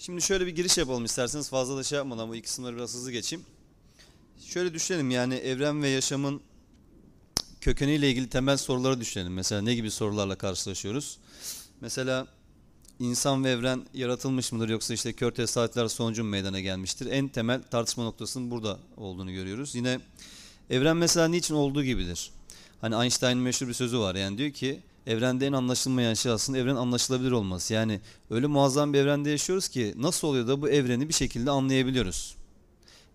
Şimdi şöyle bir giriş yapalım isterseniz fazla da şey yapmadan bu iki kısımları biraz hızlı geçeyim. Şöyle düşünelim yani evren ve yaşamın kökeniyle ilgili temel soruları düşünelim. Mesela ne gibi sorularla karşılaşıyoruz? Mesela insan ve evren yaratılmış mıdır yoksa işte kör tesadüfler sonucu mu meydana gelmiştir? En temel tartışma noktasının burada olduğunu görüyoruz. Yine evren mesela niçin olduğu gibidir? Hani Einstein'ın meşhur bir sözü var yani diyor ki evrende en anlaşılmayan şey aslında evren anlaşılabilir olması. Yani öyle muazzam bir evrende yaşıyoruz ki nasıl oluyor da bu evreni bir şekilde anlayabiliyoruz.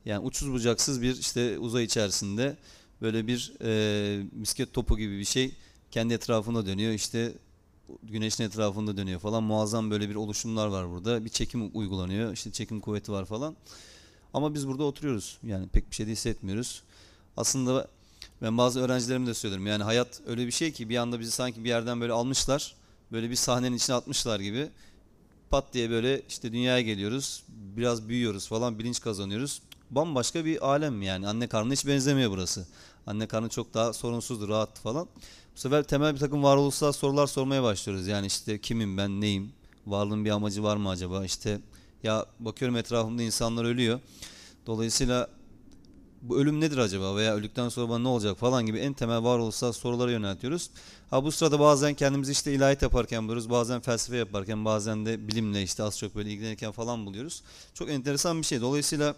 Yani uçsuz bucaksız bir işte uzay içerisinde böyle bir e, misket topu gibi bir şey kendi etrafında dönüyor. İşte güneşin etrafında dönüyor falan. Muazzam böyle bir oluşumlar var burada. Bir çekim uygulanıyor. İşte çekim kuvveti var falan. Ama biz burada oturuyoruz. Yani pek bir şey de hissetmiyoruz. Aslında ben bazı öğrencilerime de söylüyorum. Yani hayat öyle bir şey ki bir anda bizi sanki bir yerden böyle almışlar. Böyle bir sahnenin içine atmışlar gibi. Pat diye böyle işte dünyaya geliyoruz. Biraz büyüyoruz falan bilinç kazanıyoruz. Bambaşka bir alem yani. Anne karnına hiç benzemiyor burası. Anne karnı çok daha sorunsuzdu, rahat falan. Bu sefer temel bir takım varoluşsal sorular sormaya başlıyoruz. Yani işte kimim ben, neyim? Varlığın bir amacı var mı acaba? İşte ya bakıyorum etrafımda insanlar ölüyor. Dolayısıyla bu ölüm nedir acaba veya öldükten sonra bana ne olacak falan gibi en temel varoluşsal sorulara yöneltiyoruz. Ha bu sırada bazen kendimizi işte ilahiyat yaparken buluyoruz, bazen felsefe yaparken, bazen de bilimle işte az çok böyle ilgilenirken falan buluyoruz. Çok enteresan bir şey. Dolayısıyla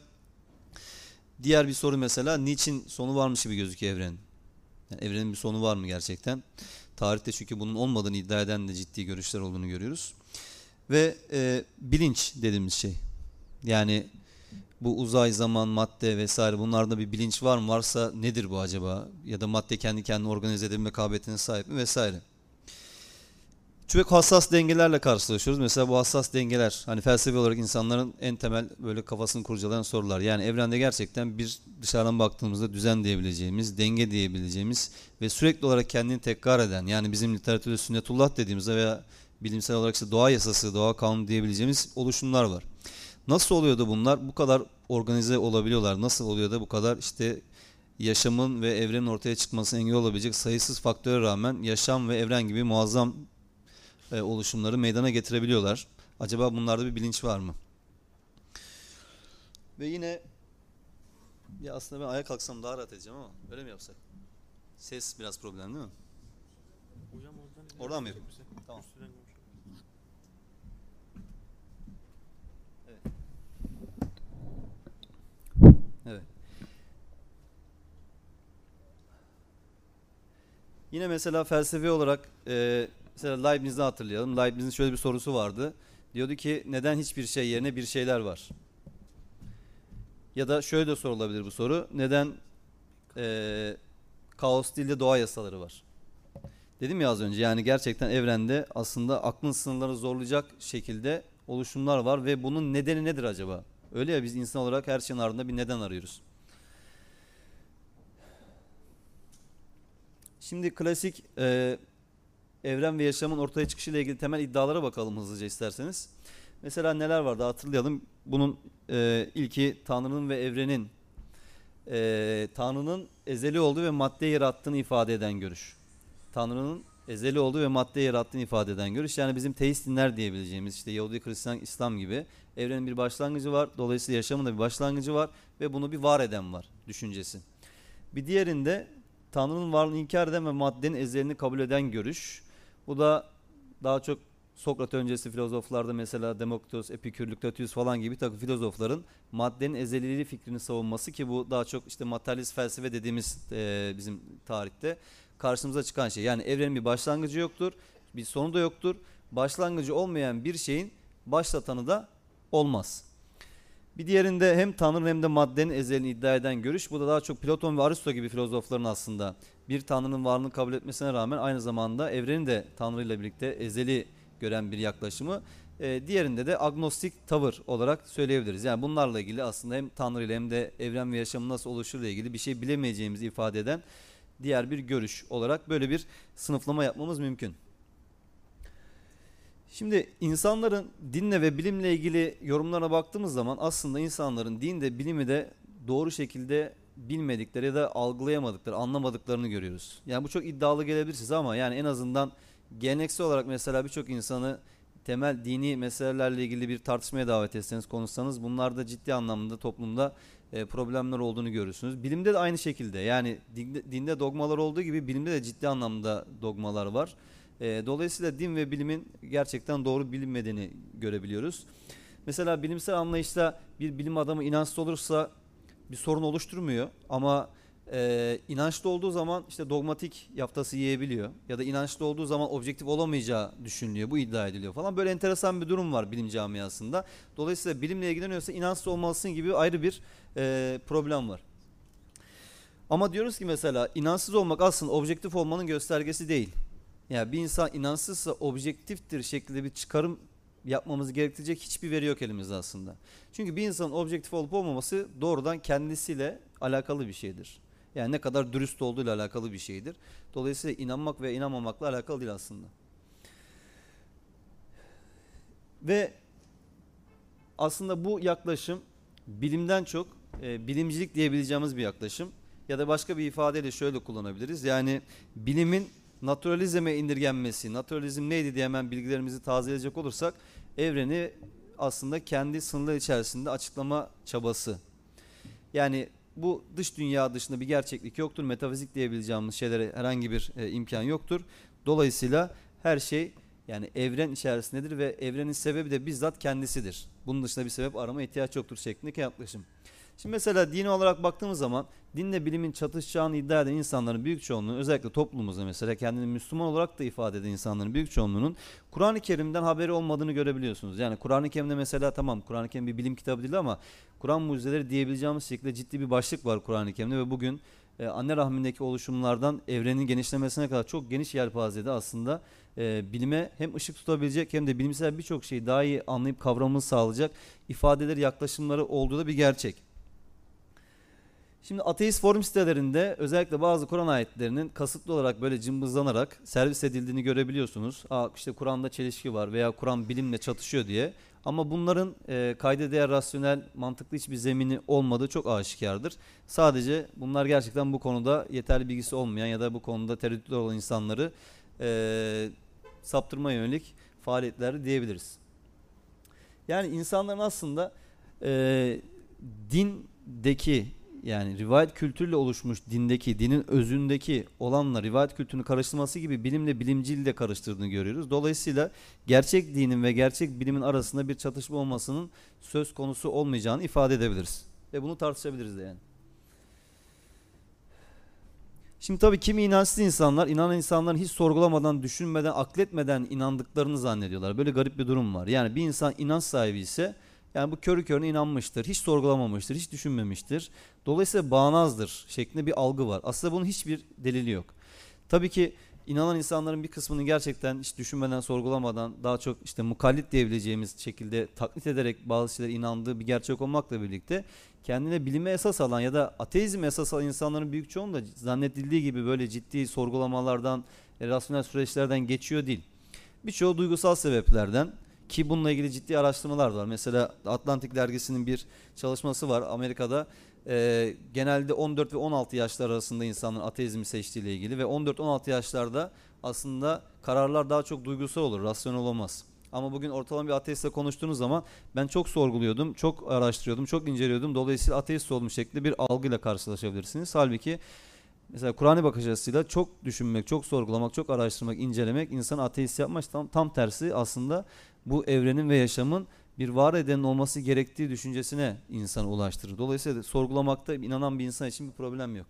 diğer bir soru mesela niçin sonu varmış gibi gözüküyor evrenin? Yani evrenin bir sonu var mı gerçekten? Tarihte çünkü bunun olmadığını iddia eden de ciddi görüşler olduğunu görüyoruz. Ve e, bilinç dediğimiz şey. Yani bu uzay, zaman, madde vesaire bunlarda bir bilinç var mı? Varsa nedir bu acaba? Ya da madde kendi kendini organize edebilme kabiliyetine sahip mi vesaire. Çok hassas dengelerle karşılaşıyoruz. Mesela bu hassas dengeler hani felsefi olarak insanların en temel böyle kafasını kurcalayan sorular. Yani evrende gerçekten bir dışarıdan baktığımızda düzen diyebileceğimiz, denge diyebileceğimiz ve sürekli olarak kendini tekrar eden yani bizim literatürde sünnetullah dediğimizde veya bilimsel olarak işte doğa yasası, doğa kanunu diyebileceğimiz oluşumlar var. Nasıl oluyor da bunlar bu kadar organize olabiliyorlar? Nasıl oluyor da bu kadar işte yaşamın ve evrenin ortaya çıkmasına engel olabilecek sayısız faktöre rağmen yaşam ve evren gibi muazzam e, oluşumları meydana getirebiliyorlar. Acaba bunlarda bir bilinç var mı? Ve yine ya aslında ben ayağa kalksam daha rahat edeceğim ama öyle mi yapsak? Ses biraz problem değil mi? Hocam oradan Oradan mı yapayım? Tamam. Yine mesela felsefi olarak e, mesela Leibniz'i hatırlayalım. Leibniz'in şöyle bir sorusu vardı. Diyordu ki neden hiçbir şey yerine bir şeyler var? Ya da şöyle de sorulabilir bu soru. Neden e, kaos değil de doğa yasaları var? Dedim ya az önce yani gerçekten evrende aslında aklın sınırları zorlayacak şekilde oluşumlar var ve bunun nedeni nedir acaba? Öyle ya biz insan olarak her şeyin ardında bir neden arıyoruz. Şimdi klasik e, evren ve yaşamın ortaya çıkışıyla ilgili temel iddialara bakalım hızlıca isterseniz. Mesela neler vardı hatırlayalım. Bunun e, ilki Tanrı'nın ve evrenin e, Tanrı'nın ezeli olduğu ve madde yarattığını ifade eden görüş. Tanrı'nın ezeli olduğu ve madde yarattığını ifade eden görüş. Yani bizim teist dinler diyebileceğimiz işte Yahudi, Hristiyan, İslam gibi evrenin bir başlangıcı var. Dolayısıyla yaşamın da bir başlangıcı var ve bunu bir var eden var düşüncesi. Bir diğerinde Tanrı'nın varlığını inkar eden ve maddenin ezelini kabul eden görüş. Bu da daha çok Sokrat öncesi filozoflarda mesela Demokritos, Epikür, Lüktatüs falan gibi takım filozofların maddenin ezeliliği fikrini savunması ki bu daha çok işte materyalist felsefe dediğimiz e, bizim tarihte karşımıza çıkan şey. Yani evrenin bir başlangıcı yoktur, bir sonu da yoktur. Başlangıcı olmayan bir şeyin başlatanı da olmaz. Bir diğerinde hem Tanrı'nın hem de maddenin ezelini iddia eden görüş. Bu da daha çok Platon ve Aristo gibi filozofların aslında bir Tanrı'nın varlığını kabul etmesine rağmen aynı zamanda evreni de Tanrı ile birlikte ezeli gören bir yaklaşımı. Ee, diğerinde de agnostik tavır olarak söyleyebiliriz. Yani bunlarla ilgili aslında hem Tanrı ile hem de evren ve yaşamın nasıl oluşur ile ilgili bir şey bilemeyeceğimizi ifade eden diğer bir görüş olarak böyle bir sınıflama yapmamız mümkün. Şimdi insanların dinle ve bilimle ilgili yorumlarına baktığımız zaman aslında insanların din de bilimi de doğru şekilde bilmedikleri ya da algılayamadıkları, anlamadıklarını görüyoruz. Yani bu çok iddialı gelebilir size ama yani en azından geleneksel olarak mesela birçok insanı temel dini meselelerle ilgili bir tartışmaya davet etseniz konuşsanız bunlarda ciddi anlamda toplumda e, problemler olduğunu görürsünüz. Bilimde de aynı şekilde yani dinde, dinde dogmalar olduğu gibi bilimde de ciddi anlamda dogmalar var. E, dolayısıyla din ve bilimin gerçekten doğru bilinmediğini görebiliyoruz. Mesela bilimsel anlayışta bir bilim adamı inançlı olursa bir sorun oluşturmuyor. Ama e, inançlı olduğu zaman işte dogmatik yaftası yiyebiliyor. Ya da inançlı olduğu zaman objektif olamayacağı düşünülüyor bu iddia ediliyor falan. Böyle enteresan bir durum var bilim camiasında. Dolayısıyla bilimle ilgileniyorsa inançlı olmalısın gibi ayrı bir e, problem var. Ama diyoruz ki mesela inançsız olmak aslında objektif olmanın göstergesi değil yani bir insan inançsızsa objektiftir şeklinde bir çıkarım yapmamız gerektirecek hiçbir veri yok elimizde aslında. Çünkü bir insanın objektif olup olmaması doğrudan kendisiyle alakalı bir şeydir. Yani ne kadar dürüst olduğuyla alakalı bir şeydir. Dolayısıyla inanmak ve inanmamakla alakalı değil aslında. Ve aslında bu yaklaşım bilimden çok e, bilimcilik diyebileceğimiz bir yaklaşım. Ya da başka bir ifadeyle şöyle kullanabiliriz. Yani bilimin naturalizme indirgenmesi, naturalizm neydi diye hemen bilgilerimizi tazeleyecek olursak evreni aslında kendi sınırlar içerisinde açıklama çabası. Yani bu dış dünya dışında bir gerçeklik yoktur. Metafizik diyebileceğimiz şeylere herhangi bir e, imkan yoktur. Dolayısıyla her şey yani evren içerisindedir ve evrenin sebebi de bizzat kendisidir. Bunun dışında bir sebep arama ihtiyaç yoktur şeklindeki yaklaşım. Şimdi mesela dini olarak baktığımız zaman dinle bilimin çatışacağını iddia eden insanların büyük çoğunluğu özellikle toplumumuzda mesela kendini Müslüman olarak da ifade eden insanların büyük çoğunluğunun Kur'an-ı Kerim'den haberi olmadığını görebiliyorsunuz. Yani Kur'an-ı Kerim'de mesela tamam Kur'an-ı Kerim bir bilim kitabı değil ama Kur'an mucizeleri diyebileceğimiz şekilde ciddi bir başlık var Kur'an-ı Kerim'de ve bugün e, anne rahmindeki oluşumlardan evrenin genişlemesine kadar çok geniş yelpazede aslında e, bilime hem ışık tutabilecek hem de bilimsel birçok şeyi daha iyi anlayıp kavramını sağlayacak ifadeleri yaklaşımları olduğu da bir gerçek. Şimdi ateist forum sitelerinde özellikle bazı Kur'an ayetlerinin kasıtlı olarak böyle cımbızlanarak servis edildiğini görebiliyorsunuz. Aa işte Kur'an'da çelişki var veya Kur'an bilimle çatışıyor diye. Ama bunların e, kayda değer rasyonel, mantıklı hiçbir zemini olmadığı çok aşikardır. Sadece bunlar gerçekten bu konuda yeterli bilgisi olmayan ya da bu konuda tereddütler olan insanları e, saptırmaya yönelik faaliyetler diyebiliriz. Yani insanların aslında e, dindeki yani rivayet kültürle oluşmuş dindeki, dinin özündeki olanla rivayet kültürünü karıştırması gibi bilimle bilimciliği de karıştırdığını görüyoruz. Dolayısıyla gerçek dinin ve gerçek bilimin arasında bir çatışma olmasının söz konusu olmayacağını ifade edebiliriz. Ve bunu tartışabiliriz de yani. Şimdi tabii kimi inançsız insanlar, inanan insanların hiç sorgulamadan, düşünmeden, akletmeden inandıklarını zannediyorlar. Böyle garip bir durum var. Yani bir insan inanç sahibi ise yani bu körü körüne inanmıştır, hiç sorgulamamıştır, hiç düşünmemiştir. Dolayısıyla bağnazdır şeklinde bir algı var. Aslında bunun hiçbir delili yok. Tabii ki inanan insanların bir kısmının gerçekten hiç düşünmeden, sorgulamadan daha çok işte mukallit diyebileceğimiz şekilde taklit ederek bazı şeylere inandığı bir gerçek olmakla birlikte kendine bilime esas alan ya da ateizm esas alan insanların büyük çoğunun da zannedildiği gibi böyle ciddi sorgulamalardan, e, rasyonel süreçlerden geçiyor değil. Birçoğu duygusal sebeplerden ki bununla ilgili ciddi araştırmalar var. Mesela Atlantik dergisinin bir çalışması var Amerika'da. E, genelde 14 ve 16 yaşlar arasında insanın ateizmi seçtiğiyle ilgili ve 14-16 yaşlarda aslında kararlar daha çok duygusal olur, rasyonel olmaz. Ama bugün ortalama bir ateistle konuştuğunuz zaman ben çok sorguluyordum, çok araştırıyordum, çok inceliyordum. Dolayısıyla ateist olmuş şekli bir algıyla karşılaşabilirsiniz. Halbuki mesela Kur'an'ı bakış açısıyla çok düşünmek, çok sorgulamak, çok araştırmak, incelemek insanı ateist yapmak tam, tam tersi aslında bu evrenin ve yaşamın bir var edenin olması gerektiği düşüncesine insanı ulaştırır. Dolayısıyla sorgulamakta inanan bir insan için bir problem yok.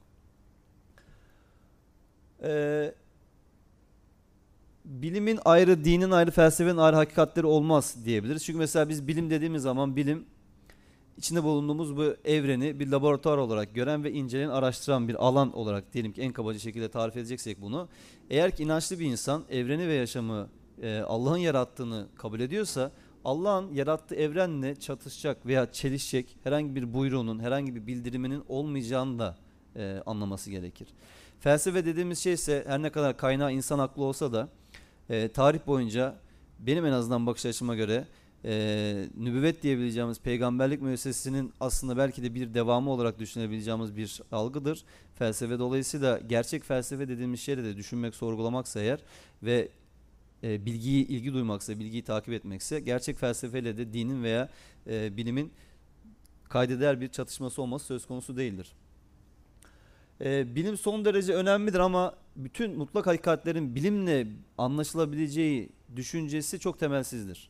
Ee, bilimin ayrı, dinin ayrı, felsefenin ayrı hakikatleri olmaz diyebiliriz. Çünkü mesela biz bilim dediğimiz zaman bilim içinde bulunduğumuz bu evreni bir laboratuvar olarak gören ve inceleyen, araştıran bir alan olarak diyelim ki en kabaca şekilde tarif edeceksek bunu. Eğer ki inançlı bir insan evreni ve yaşamı e, Allah'ın yarattığını kabul ediyorsa Allah'ın yarattığı evrenle çatışacak veya çelişecek herhangi bir buyruğunun, herhangi bir bildiriminin olmayacağını da e, anlaması gerekir. Felsefe dediğimiz şey ise her ne kadar kaynağı insan aklı olsa da e, tarih boyunca benim en azından bakış açıma göre e, nübüvvet diyebileceğimiz peygamberlik müessesesinin aslında belki de bir devamı olarak düşünebileceğimiz bir algıdır. Felsefe dolayısıyla gerçek felsefe dediğimiz şeyle de düşünmek, sorgulamaksa eğer ve e, bilgiyi ilgi duymaksa, bilgiyi takip etmekse gerçek felsefeyle de dinin veya e, bilimin kayda değer bir çatışması olması söz konusu değildir. E, bilim son derece önemlidir ama bütün mutlak hakikatlerin bilimle anlaşılabileceği düşüncesi çok temelsizdir.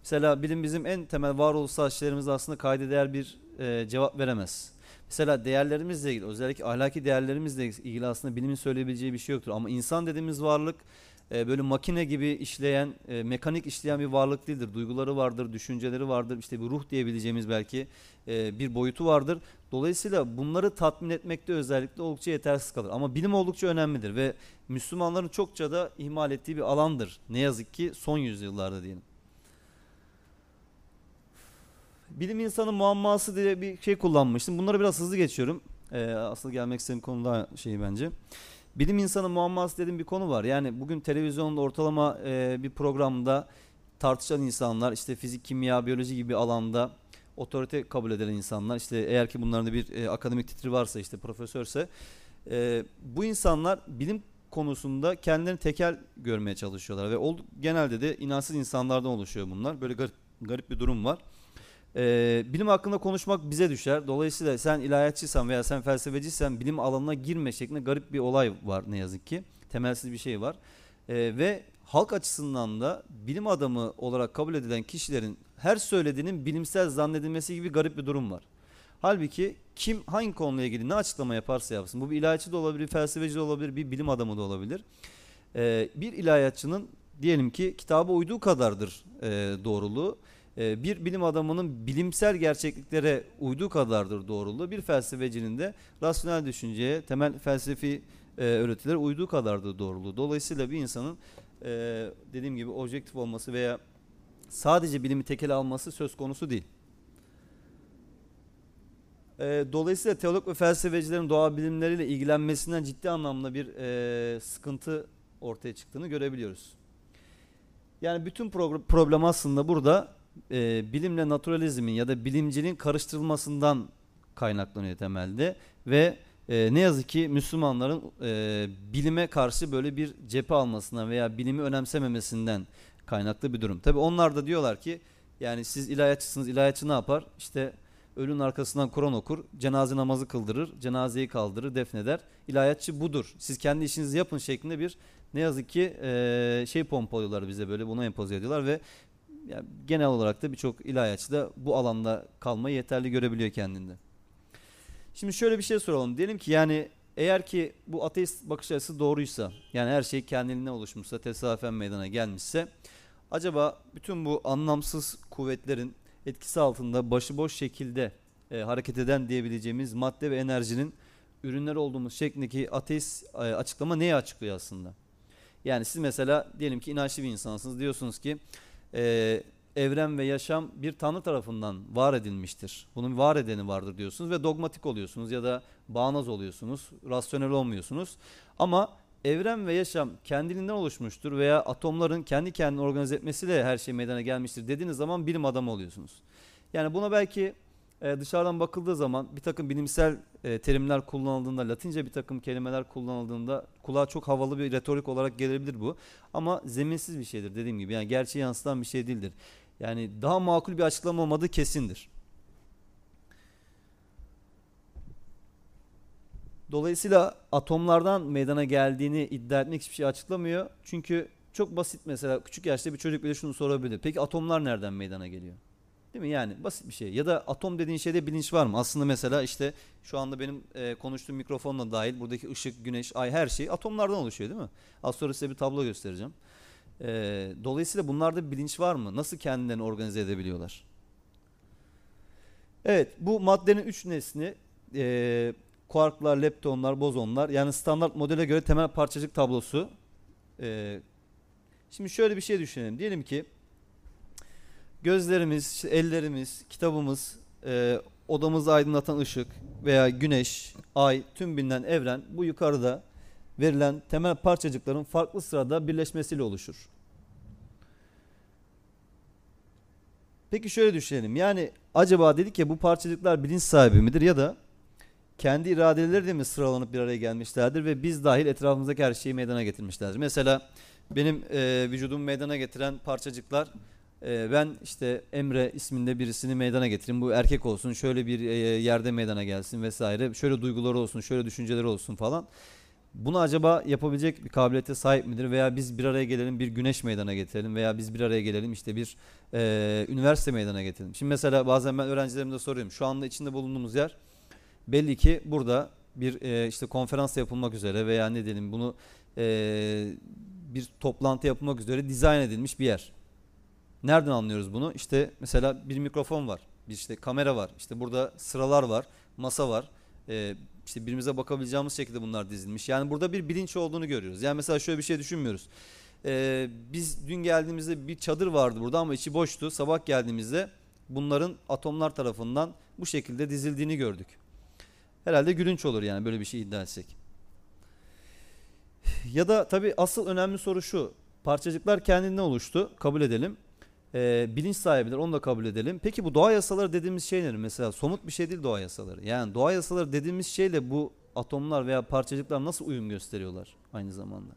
Mesela bilim bizim en temel varoluşsal şeylerimize aslında kayda değer bir e, cevap veremez. Mesela değerlerimizle ilgili özellikle ahlaki değerlerimizle ilgili aslında bilimin söyleyebileceği bir şey yoktur. Ama insan dediğimiz varlık e, böyle makine gibi işleyen, e, mekanik işleyen bir varlık değildir. Duyguları vardır, düşünceleri vardır, işte bir ruh diyebileceğimiz belki e, bir boyutu vardır. Dolayısıyla bunları tatmin etmekte özellikle oldukça yetersiz kalır. Ama bilim oldukça önemlidir ve Müslümanların çokça da ihmal ettiği bir alandır. Ne yazık ki son yüzyıllarda diyelim. Bilim insanı muamması diye bir şey kullanmıştım. Bunları biraz hızlı geçiyorum. Ee, asıl gelmek istediğim konu daha şey bence. Bilim insanı muamması dediğim bir konu var. Yani bugün televizyonda ortalama e, bir programda tartışan insanlar işte fizik, kimya, biyoloji gibi alanda otorite kabul eden insanlar işte eğer ki bunların da bir e, akademik titri varsa işte profesörse e, bu insanlar bilim konusunda kendilerini tekel görmeye çalışıyorlar ve ol, genelde de inançsız insanlardan oluşuyor bunlar. Böyle garip, garip bir durum var. Ee, bilim hakkında konuşmak bize düşer. Dolayısıyla sen ilahiyatçıysan veya sen felsefeciysen bilim alanına girme şeklinde garip bir olay var ne yazık ki. Temelsiz bir şey var. Ee, ve halk açısından da bilim adamı olarak kabul edilen kişilerin her söylediğinin bilimsel zannedilmesi gibi garip bir durum var. Halbuki kim hangi konuyla ilgili ne açıklama yaparsa yapsın. Bu bir ilahiyatçı da olabilir, felsefeci de olabilir, bir bilim adamı da olabilir. Ee, bir ilahiyatçının diyelim ki kitaba uyduğu kadardır e, doğruluğu. Ee, bir bilim adamının bilimsel gerçekliklere uyduğu kadardır doğruluğu. Bir felsefecinin de rasyonel düşünceye, temel felsefi e, öğretilere uyduğu kadardır doğruluğu. Dolayısıyla bir insanın e, dediğim gibi objektif olması veya sadece bilimi tekel alması söz konusu değil. E, dolayısıyla teolog ve felsefecilerin doğa bilimleriyle ilgilenmesinden ciddi anlamda bir sıkıntı ortaya çıktığını görebiliyoruz. Yani bütün problem aslında burada e, bilimle naturalizmin ya da bilimciliğin karıştırılmasından kaynaklanıyor temelde ve e, ne yazık ki Müslümanların e, bilime karşı böyle bir cephe almasından veya bilimi önemsememesinden kaynaklı bir durum. Tabi onlar da diyorlar ki yani siz ilahiyatçısınız ilahiyatçı ne yapar? İşte ölünün arkasından Kur'an okur, cenaze namazı kıldırır, cenazeyi kaldırır, defneder. İlahiyatçı budur. Siz kendi işinizi yapın şeklinde bir ne yazık ki e, şey pompalıyorlar bize böyle buna empoze ediyorlar ve yani genel olarak da birçok ilahiyatçı da bu alanda kalmayı yeterli görebiliyor kendinde. Şimdi şöyle bir şey soralım. Diyelim ki yani eğer ki bu ateist bakış açısı doğruysa yani her şey kendiliğinden oluşmuşsa tesadüfen meydana gelmişse acaba bütün bu anlamsız kuvvetlerin etkisi altında başıboş şekilde e, hareket eden diyebileceğimiz madde ve enerjinin ürünler olduğumuz şeklindeki ateist e, açıklama neyi açıklıyor aslında? Yani siz mesela diyelim ki inançlı bir insansınız diyorsunuz ki e, evren ve yaşam bir tanrı tarafından var edilmiştir. Bunun var edeni vardır diyorsunuz ve dogmatik oluyorsunuz ya da bağnaz oluyorsunuz, rasyonel olmuyorsunuz. Ama evren ve yaşam kendiliğinden oluşmuştur veya atomların kendi kendini organize etmesiyle her şey meydana gelmiştir dediğiniz zaman bilim adamı oluyorsunuz. Yani buna belki e, dışarıdan bakıldığı zaman bir takım bilimsel e, terimler kullanıldığında, Latince bir takım kelimeler kullanıldığında kulağa çok havalı bir retorik olarak gelebilir bu. Ama zeminsiz bir şeydir dediğim gibi. Yani gerçeği yansıtan bir şey değildir. Yani daha makul bir açıklama olmadığı kesindir. Dolayısıyla atomlardan meydana geldiğini iddia etmek hiçbir şey açıklamıyor. Çünkü çok basit mesela küçük yaşta bir çocuk bile şunu sorabilir. Peki atomlar nereden meydana geliyor? Değil mi? Yani basit bir şey. Ya da atom dediğin şeyde bilinç var mı? Aslında mesela işte şu anda benim e, konuştuğum mikrofonla dahil buradaki ışık, güneş, ay her şey atomlardan oluşuyor değil mi? Az sonra size bir tablo göstereceğim. E, dolayısıyla bunlarda bilinç var mı? Nasıl kendilerini organize edebiliyorlar? Evet bu maddenin üç nesni e, kuarklar, leptonlar, bozonlar yani standart modele göre temel parçacık tablosu. E, şimdi şöyle bir şey düşünelim. Diyelim ki Gözlerimiz, ellerimiz, kitabımız, e, odamızı aydınlatan ışık veya güneş, ay, tüm bilinen evren bu yukarıda verilen temel parçacıkların farklı sırada birleşmesiyle oluşur. Peki şöyle düşünelim. Yani acaba dedik ya bu parçacıklar bilinç sahibi midir ya da kendi iradeleri de mi sıralanıp bir araya gelmişlerdir ve biz dahil etrafımızdaki her şeyi meydana getirmişlerdir. Mesela benim e, vücudumu meydana getiren parçacıklar e, ben işte Emre isminde birisini meydana getireyim. Bu erkek olsun, şöyle bir e, yerde meydana gelsin vesaire. Şöyle duyguları olsun, şöyle düşünceleri olsun falan. Bunu acaba yapabilecek bir kabiliyete sahip midir? Veya biz bir araya gelelim bir güneş meydana getirelim veya biz bir araya gelelim işte bir e, üniversite meydana getirelim. Şimdi mesela bazen ben öğrencilerime soruyorum. Şu anda içinde bulunduğumuz yer belli ki burada bir e, işte konferans yapılmak üzere veya ne diyelim bunu e, bir toplantı yapılmak üzere dizayn edilmiş bir yer. Nereden anlıyoruz bunu? İşte mesela bir mikrofon var, bir işte kamera var, işte burada sıralar var, masa var. E, işte birbirimize bakabileceğimiz şekilde bunlar dizilmiş. Yani burada bir bilinç olduğunu görüyoruz. Yani mesela şöyle bir şey düşünmüyoruz. E, biz dün geldiğimizde bir çadır vardı burada ama içi boştu. Sabah geldiğimizde bunların atomlar tarafından bu şekilde dizildiğini gördük. Herhalde gülünç olur yani böyle bir şey iddia etsek. Ya da tabii asıl önemli soru şu. Parçacıklar kendinden oluştu. Kabul edelim. Ee, bilinç sahibidir. Onu da kabul edelim. Peki bu doğa yasaları dediğimiz şey nedir? Mesela somut bir şey değil doğa yasaları. Yani doğa yasaları dediğimiz şeyle bu atomlar veya parçacıklar nasıl uyum gösteriyorlar aynı zamanda?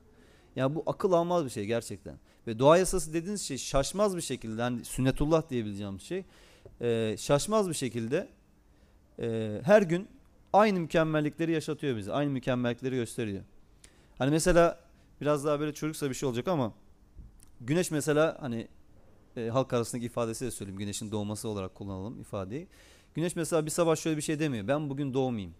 Yani bu akıl almaz bir şey gerçekten. Ve doğa yasası dediğiniz şey şaşmaz bir şekilde hani sünnetullah diyebileceğim şey e, şaşmaz bir şekilde e, her gün aynı mükemmellikleri yaşatıyor bize. Aynı mükemmellikleri gösteriyor. Hani mesela biraz daha böyle çocuksa bir şey olacak ama güneş mesela hani e, halk arasındaki ifadesi de söyleyeyim. Güneşin doğması olarak kullanalım ifadeyi. Güneş mesela bir sabah şöyle bir şey demiyor. Ben bugün doğmayayım.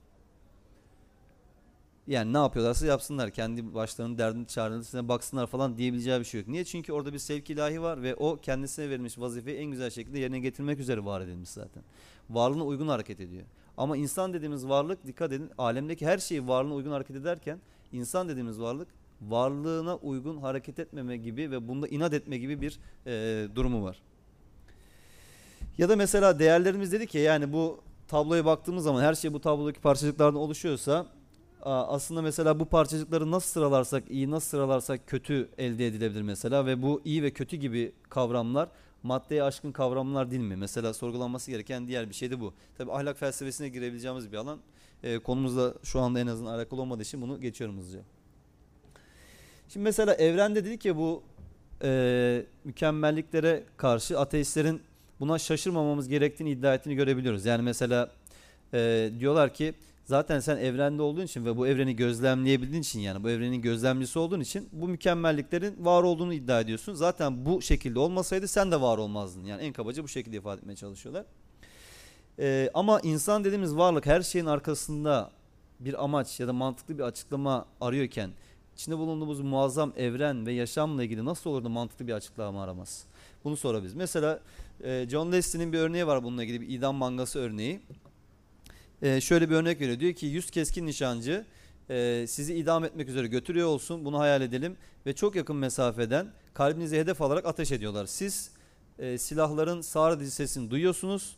Yani ne yapıyorlarsa yapsınlar. Kendi başlarının derdini çaresine baksınlar falan diyebileceği bir şey yok. Niye? Çünkü orada bir sevk ilahi var ve o kendisine verilmiş vazifeyi en güzel şekilde yerine getirmek üzere var edilmiş zaten. Varlığına uygun hareket ediyor. Ama insan dediğimiz varlık dikkat edin alemdeki her şeyi varlığına uygun hareket ederken insan dediğimiz varlık varlığına uygun hareket etmeme gibi ve bunda inat etme gibi bir e, durumu var. Ya da mesela değerlerimiz dedik ya yani bu tabloya baktığımız zaman her şey bu tablodaki parçacıklardan oluşuyorsa aslında mesela bu parçacıkları nasıl sıralarsak iyi nasıl sıralarsak kötü elde edilebilir mesela ve bu iyi ve kötü gibi kavramlar maddeye aşkın kavramlar değil mi? Mesela sorgulanması gereken diğer bir şey de bu. Tabi ahlak felsefesine girebileceğimiz bir alan. E, konumuzla şu anda en azından alakalı olmadığı için bunu geçiyorum hızlıca. Şimdi mesela evrende dedik ya bu e, mükemmelliklere karşı ateistlerin buna şaşırmamamız gerektiğini iddia ettiğini görebiliyoruz. Yani mesela e, diyorlar ki zaten sen evrende olduğun için ve bu evreni gözlemleyebildiğin için yani bu evrenin gözlemcisi olduğun için bu mükemmelliklerin var olduğunu iddia ediyorsun. Zaten bu şekilde olmasaydı sen de var olmazdın. Yani en kabaca bu şekilde ifade etmeye çalışıyorlar. Ee, ama insan dediğimiz varlık her şeyin arkasında bir amaç ya da mantıklı bir açıklama arıyorken içinde bulunduğumuz muazzam evren ve yaşamla ilgili nasıl olur da mantıklı bir açıklama aramaz? Bunu sorabiliriz. Mesela e, John Leslie'nin bir örneği var bununla ilgili bir idam mangası örneği. E, şöyle bir örnek veriyor. Diyor ki 100 keskin nişancı e, sizi idam etmek üzere götürüyor olsun. Bunu hayal edelim. Ve çok yakın mesafeden kalbinizi hedef alarak ateş ediyorlar. Siz silahların sağır sesini duyuyorsunuz.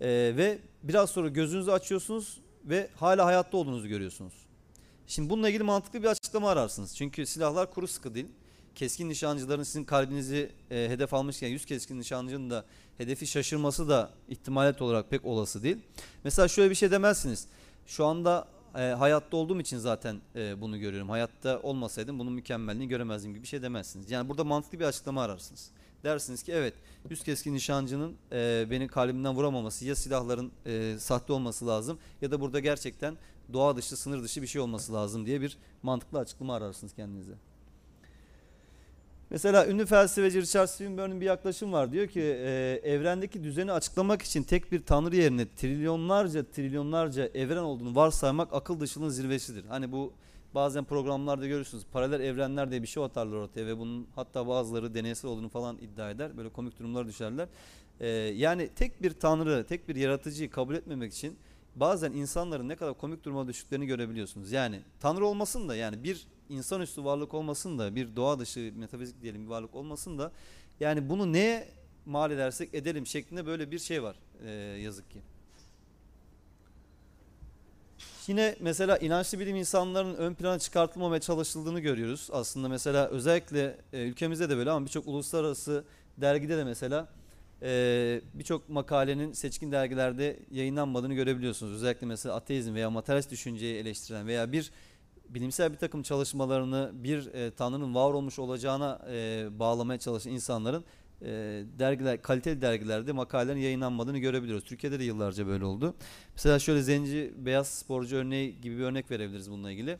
Ve biraz sonra gözünüzü açıyorsunuz ve hala hayatta olduğunuzu görüyorsunuz. Şimdi bununla ilgili mantıklı bir açıklama ararsınız. Çünkü silahlar kuru sıkı değil. Keskin nişancıların sizin kalbinizi e, hedef almışken 100 keskin nişancının da hedefi şaşırması da ihtimalet olarak pek olası değil. Mesela şöyle bir şey demezsiniz. Şu anda e, hayatta olduğum için zaten e, bunu görüyorum. Hayatta olmasaydım bunun mükemmelliğini göremezdim gibi bir şey demezsiniz. Yani burada mantıklı bir açıklama ararsınız. Dersiniz ki evet 100 keskin nişancının e, beni kalbimden vuramaması ya silahların e, sahte olması lazım ya da burada gerçekten doğa dışı, sınır dışı bir şey olması lazım diye bir mantıklı açıklama ararsınız kendinize. Mesela ünlü felsefeci Richard Swinburne'ın bir yaklaşım var. Diyor ki e, evrendeki düzeni açıklamak için tek bir tanrı yerine trilyonlarca trilyonlarca evren olduğunu varsaymak akıl dışılığın zirvesidir. Hani bu bazen programlarda görürsünüz. Paralel evrenler diye bir şey atarlar ortaya ve bunun hatta bazıları deneysel olduğunu falan iddia eder. Böyle komik durumlar düşerler. E, yani tek bir tanrı, tek bir yaratıcıyı kabul etmemek için bazen insanların ne kadar komik duruma düştüklerini görebiliyorsunuz. Yani Tanrı olmasın da yani bir insanüstü varlık olmasın da bir doğa dışı metafizik diyelim bir varlık olmasın da yani bunu neye mal edersek edelim şeklinde böyle bir şey var e, yazık ki. Yine mesela inançlı bilim insanların ön plana çıkartılmamaya çalışıldığını görüyoruz. Aslında mesela özellikle e, ülkemizde de böyle ama birçok uluslararası dergide de mesela e, birçok makalenin seçkin dergilerde yayınlanmadığını görebiliyorsunuz. Özellikle mesela ateizm veya materyalist düşünceyi eleştiren veya bir bilimsel bir takım çalışmalarını bir e, tanrının var olmuş olacağına e, bağlamaya çalışan insanların e, dergiler kaliteli dergilerde makalelerin yayınlanmadığını görebiliyoruz. Türkiye'de de yıllarca böyle oldu. Mesela şöyle zenci beyaz sporcu örneği gibi bir örnek verebiliriz bununla ilgili.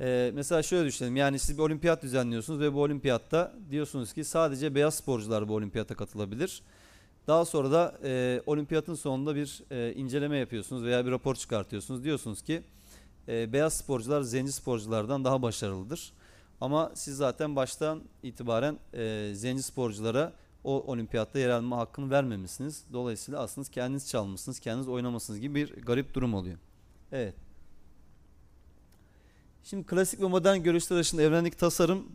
Ee, mesela şöyle düşünelim yani siz bir olimpiyat düzenliyorsunuz ve bu olimpiyatta diyorsunuz ki sadece beyaz sporcular bu olimpiyata katılabilir. Daha sonra da e, olimpiyatın sonunda bir e, inceleme yapıyorsunuz veya bir rapor çıkartıyorsunuz. Diyorsunuz ki e, beyaz sporcular zenci sporculardan daha başarılıdır. Ama siz zaten baştan itibaren e, zenci sporculara o olimpiyatta yer alma hakkını vermemişsiniz. Dolayısıyla aslında kendiniz çalmışsınız, kendiniz oynamışsınız gibi bir garip durum oluyor. Evet. Şimdi klasik ve modern görüşler arasında evrendeki tasarım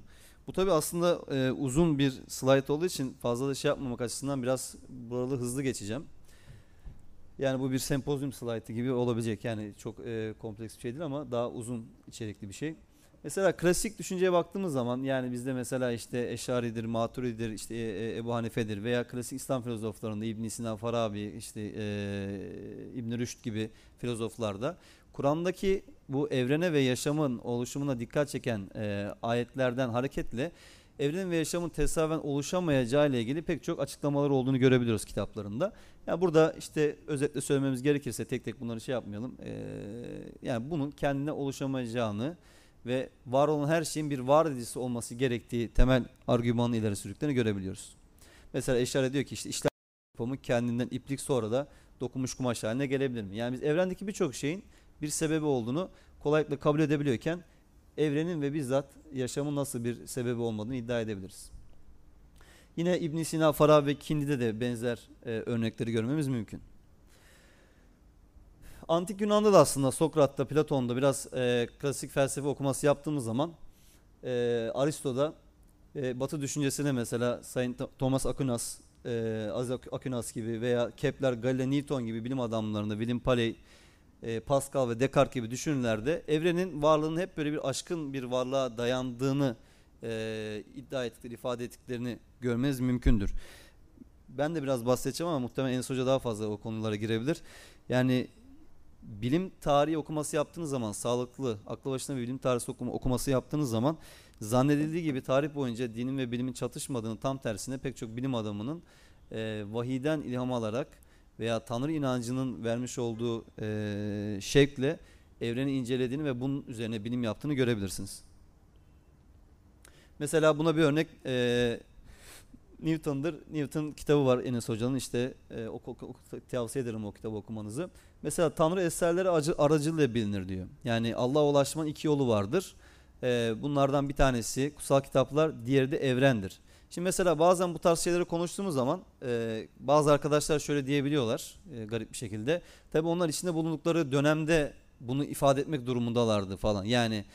bu tabi aslında e, uzun bir slide olduğu için fazla da şey yapmamak açısından biraz buralı hızlı geçeceğim. Yani bu bir sempozyum slaytı gibi olabilecek. Yani çok e, kompleks bir şey değil ama daha uzun içerikli bir şey. Mesela klasik düşünceye baktığımız zaman yani bizde mesela işte Eşaridir, Maturididir, işte e, e, Ebu Hanife'dir veya klasik İslam filozoflarında İbn Sina, Farabi, işte e, İbn Rüşd gibi filozoflarda Kur'an'daki bu evrene ve yaşamın oluşumuna dikkat çeken e, ayetlerden hareketle evrenin ve yaşamın tesadüfen oluşamayacağı ile ilgili pek çok açıklamalar olduğunu görebiliyoruz kitaplarında. Ya yani burada işte özetle söylememiz gerekirse tek tek bunları şey yapmayalım. E, yani bunun kendine oluşamayacağını ve var olan her şeyin bir var edicisi olması gerektiği temel argümanı ileri sürdüklerini görebiliyoruz. Mesela Eşare diyor ki işte işler yapımı kendinden iplik sonra da dokunmuş kumaş haline gelebilir mi? Yani biz evrendeki birçok şeyin bir sebebi olduğunu kolaylıkla kabul edebiliyorken evrenin ve bizzat yaşamın nasıl bir sebebi olmadığını iddia edebiliriz. Yine İbn Sina, Farabi ve Kindi'de de benzer e, örnekleri görmemiz mümkün. Antik Yunan'da da aslında Sokrat'ta, Platon'da biraz e, klasik felsefe okuması yaptığımız zaman e, Aristo'da e, Batı düşüncesine mesela Sayın Thomas Aquinas, e, Aquinas gibi veya Kepler, Galileo, Newton gibi bilim adamlarında, William Paley, e, Pascal ve Descartes gibi düşünürlerde evrenin varlığının hep böyle bir aşkın bir varlığa dayandığını e, iddia ettikleri, ifade ettiklerini görmeniz mümkündür. Ben de biraz bahsedeceğim ama muhtemelen Enes Hoca daha fazla o konulara girebilir. Yani bilim tarihi okuması yaptığınız zaman sağlıklı, aklı başına bir bilim tarihi okuma, okuması yaptığınız zaman zannedildiği gibi tarih boyunca dinin ve bilimin çatışmadığını tam tersine pek çok bilim adamının e, vahiden ilham alarak veya Tanrı inancının vermiş olduğu e, şevkle evreni incelediğini ve bunun üzerine bilim yaptığını görebilirsiniz. Mesela buna bir örnek e, Newton'dır. Newton kitabı var Enes Hoca'nın işte e, oku, oku, tavsiye ederim o kitabı okumanızı. Mesela Tanrı eserleri acı, aracılığıyla bilinir diyor. Yani Allah'a ulaşmanın iki yolu vardır. E, bunlardan bir tanesi kutsal kitaplar, diğeri de evrendir. Şimdi mesela bazen bu tarz şeyleri konuştuğumuz zaman e, bazı arkadaşlar şöyle diyebiliyorlar e, garip bir şekilde. Tabi onlar içinde bulundukları dönemde bunu ifade etmek durumundalardı falan. Yani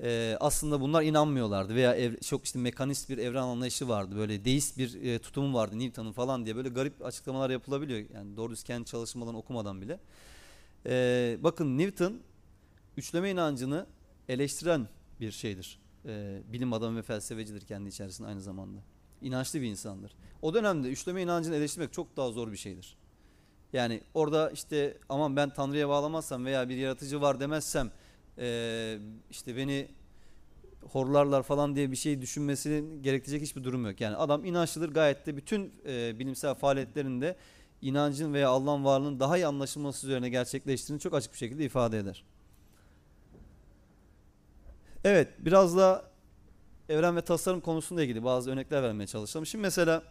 e, aslında bunlar inanmıyorlardı veya ev, çok işte mekanist bir evren anlayışı vardı. Böyle deist bir e, tutumu vardı Newton'un falan diye böyle garip açıklamalar yapılabiliyor. Yani doğru düz kendi çalışmadan okumadan bile. E, bakın Newton üçleme inancını eleştiren bir şeydir. E, bilim adamı ve felsefecidir kendi içerisinde aynı zamanda inançlı bir insandır. O dönemde üçleme inancını eleştirmek çok daha zor bir şeydir. Yani orada işte aman ben Tanrı'ya bağlamazsam veya bir yaratıcı var demezsem e, işte beni horlarlar falan diye bir şey düşünmesinin gerektirecek hiçbir durum yok. Yani adam inançlıdır gayet de bütün e, bilimsel faaliyetlerinde inancın veya Allah'ın varlığının daha iyi anlaşılması üzerine gerçekleştiğini çok açık bir şekilde ifade eder. Evet biraz da evren ve tasarım konusunda ilgili bazı örnekler vermeye çalışalım. Şimdi mesela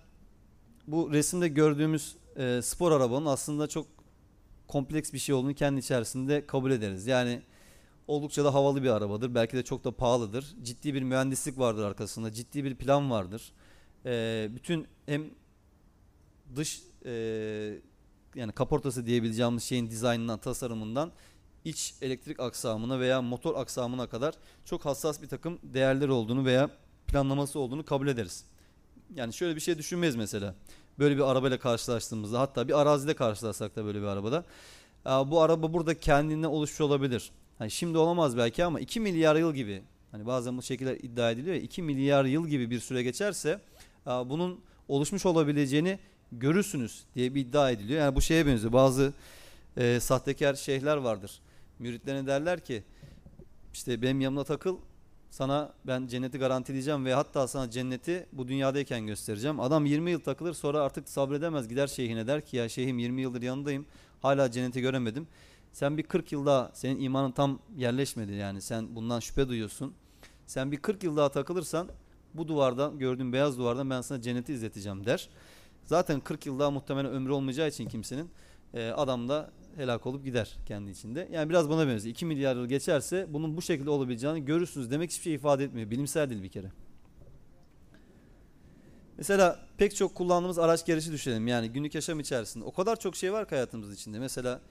bu resimde gördüğümüz e, spor arabanın aslında çok kompleks bir şey olduğunu kendi içerisinde kabul ederiz. Yani oldukça da havalı bir arabadır. Belki de çok da pahalıdır. Ciddi bir mühendislik vardır arkasında. Ciddi bir plan vardır. E, bütün hem dış e, yani kaportası diyebileceğimiz şeyin dizaynından, tasarımından iç elektrik aksamına veya motor aksamına kadar çok hassas bir takım değerler olduğunu veya planlaması olduğunu kabul ederiz. Yani şöyle bir şey düşünmeyiz mesela. Böyle bir arabayla karşılaştığımızda hatta bir arazide karşılaşsak da böyle bir arabada. Bu araba burada kendine oluşmuş olabilir. Hani şimdi olamaz belki ama 2 milyar yıl gibi hani bazen bu şekilde iddia ediliyor ya 2 milyar yıl gibi bir süre geçerse bunun oluşmuş olabileceğini görürsünüz diye bir iddia ediliyor. Yani bu şeye benziyor. Bazı e, sahtekar şeyhler vardır müritlerine derler ki işte benim yanımda takıl sana ben cenneti garantileyeceğim ve hatta sana cenneti bu dünyadayken göstereceğim. Adam 20 yıl takılır sonra artık sabredemez gider şeyhine der ki ya şeyhim 20 yıldır yanındayım hala cenneti göremedim. Sen bir 40 yıl daha senin imanın tam yerleşmedi yani sen bundan şüphe duyuyorsun. Sen bir 40 yıl daha takılırsan bu duvardan gördüğün beyaz duvardan ben sana cenneti izleteceğim der. Zaten 40 yıl daha muhtemelen ömrü olmayacağı için kimsenin e, adam da helak olup gider kendi içinde. Yani biraz buna benziyor. 2 milyar yıl geçerse bunun bu şekilde olabileceğini görürsünüz. Demek hiçbir şey ifade etmiyor. Bilimsel değil bir kere. Mesela pek çok kullandığımız araç gerisi düşünelim. Yani günlük yaşam içerisinde. O kadar çok şey var ki hayatımız içinde. Mesela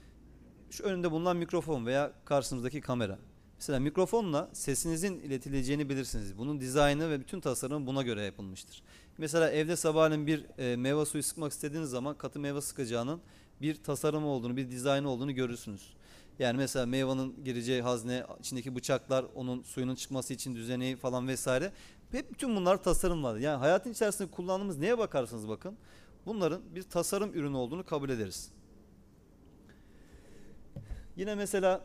şu önünde bulunan mikrofon veya karşınızdaki kamera. Mesela mikrofonla sesinizin iletileceğini bilirsiniz. Bunun dizaynı ve bütün tasarımı buna göre yapılmıştır. Mesela evde sabahleyin bir e, meyve suyu sıkmak istediğiniz zaman katı meyve sıkacağının bir tasarımı olduğunu, bir dizaynı olduğunu görürsünüz. Yani mesela meyvanın gireceği hazne, içindeki bıçaklar, onun suyunun çıkması için düzeneği falan vesaire. Hep bütün bunlar tasarım var. Yani hayatın içerisinde kullandığımız neye bakarsanız bakın bunların bir tasarım ürünü olduğunu kabul ederiz. Yine mesela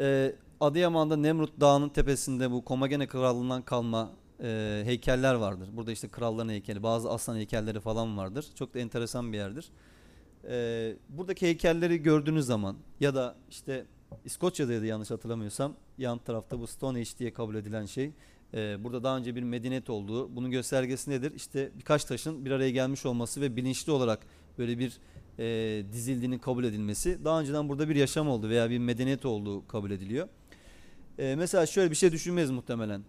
e, Adıyaman'da Nemrut Dağı'nın tepesinde bu Komagene Krallığı'ndan kalma e, heykeller vardır. Burada işte kralların heykeli, bazı aslan heykelleri falan vardır. Çok da enteresan bir yerdir. E, buradaki heykelleri gördüğünüz zaman ya da işte İskoçya'daydı yanlış hatırlamıyorsam yan tarafta bu Stonehenge diye kabul edilen şey. E, burada daha önce bir medeniyet olduğu, bunun göstergesi nedir? İşte birkaç taşın bir araya gelmiş olması ve bilinçli olarak böyle bir e, dizildiğinin kabul edilmesi. Daha önceden burada bir yaşam oldu veya bir medeniyet olduğu kabul ediliyor. E, mesela şöyle bir şey düşünmeyiz muhtemelen.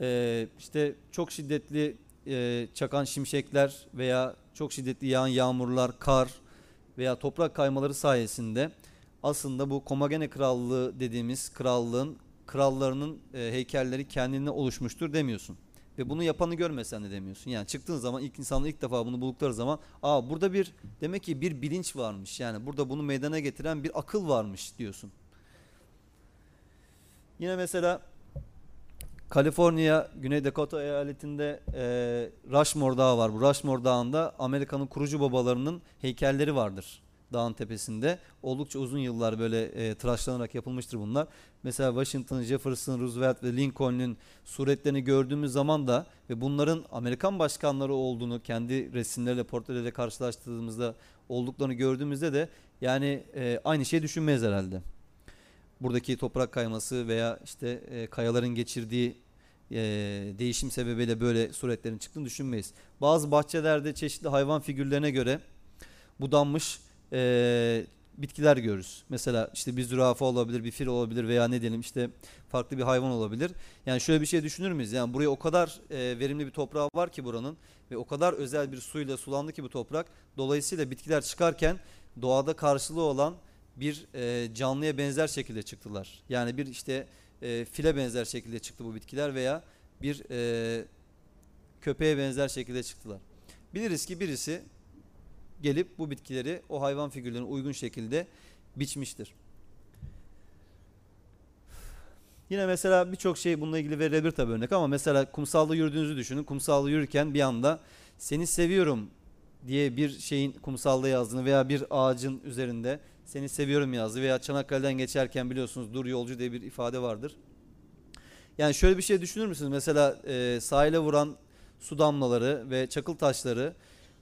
E, işte çok şiddetli e, çakan şimşekler veya çok şiddetli yağan yağmurlar, kar veya toprak kaymaları sayesinde aslında bu Komagene Krallığı dediğimiz krallığın krallarının e, heykelleri kendine oluşmuştur demiyorsun. Ve bunu yapanı görmesen de demiyorsun. Yani çıktığın zaman ilk insanlar ilk defa bunu buldukları zaman aa burada bir demek ki bir bilinç varmış. Yani burada bunu meydana getiren bir akıl varmış diyorsun. Yine mesela Kaliforniya, Güney Dakota eyaletinde e, Rushmore Dağı var. Bu Rushmore Dağı'nda Amerika'nın kurucu babalarının heykelleri vardır dağın tepesinde. Oldukça uzun yıllar böyle e, tıraşlanarak yapılmıştır bunlar. Mesela Washington, Jefferson, Roosevelt ve Lincoln'un suretlerini gördüğümüz zaman da ve bunların Amerikan başkanları olduğunu kendi resimleriyle, portreleriyle karşılaştırdığımızda olduklarını gördüğümüzde de yani e, aynı şeyi düşünmeyiz herhalde buradaki toprak kayması veya işte e, kayaların geçirdiği e, değişim sebebiyle böyle suretlerin çıktığını düşünmeyiz. Bazı bahçelerde çeşitli hayvan figürlerine göre budanmış e, bitkiler görürüz. Mesela işte bir zürafa olabilir, bir fil olabilir veya ne diyelim işte farklı bir hayvan olabilir. Yani şöyle bir şey düşünür müyüz? Yani buraya o kadar e, verimli bir toprağı var ki buranın ve o kadar özel bir suyla sulandı ki bu toprak. Dolayısıyla bitkiler çıkarken doğada karşılığı olan bir e, canlıya benzer şekilde çıktılar. Yani bir işte e, file benzer şekilde çıktı bu bitkiler veya bir e, köpeğe benzer şekilde çıktılar. Biliriz ki birisi gelip bu bitkileri o hayvan figürlerine uygun şekilde biçmiştir. Yine mesela birçok şey bununla ilgili verilebilir tabii örnek ama mesela kumsalda yürüdüğünüzü düşünün. Kumsalda yürürken bir anda seni seviyorum diye bir şeyin kumsalda yazdığını veya bir ağacın üzerinde seni seviyorum yazdı veya Çanakkale'den geçerken biliyorsunuz dur yolcu diye bir ifade vardır. Yani şöyle bir şey düşünür müsünüz? Mesela e, sahile vuran su damlaları ve çakıl taşları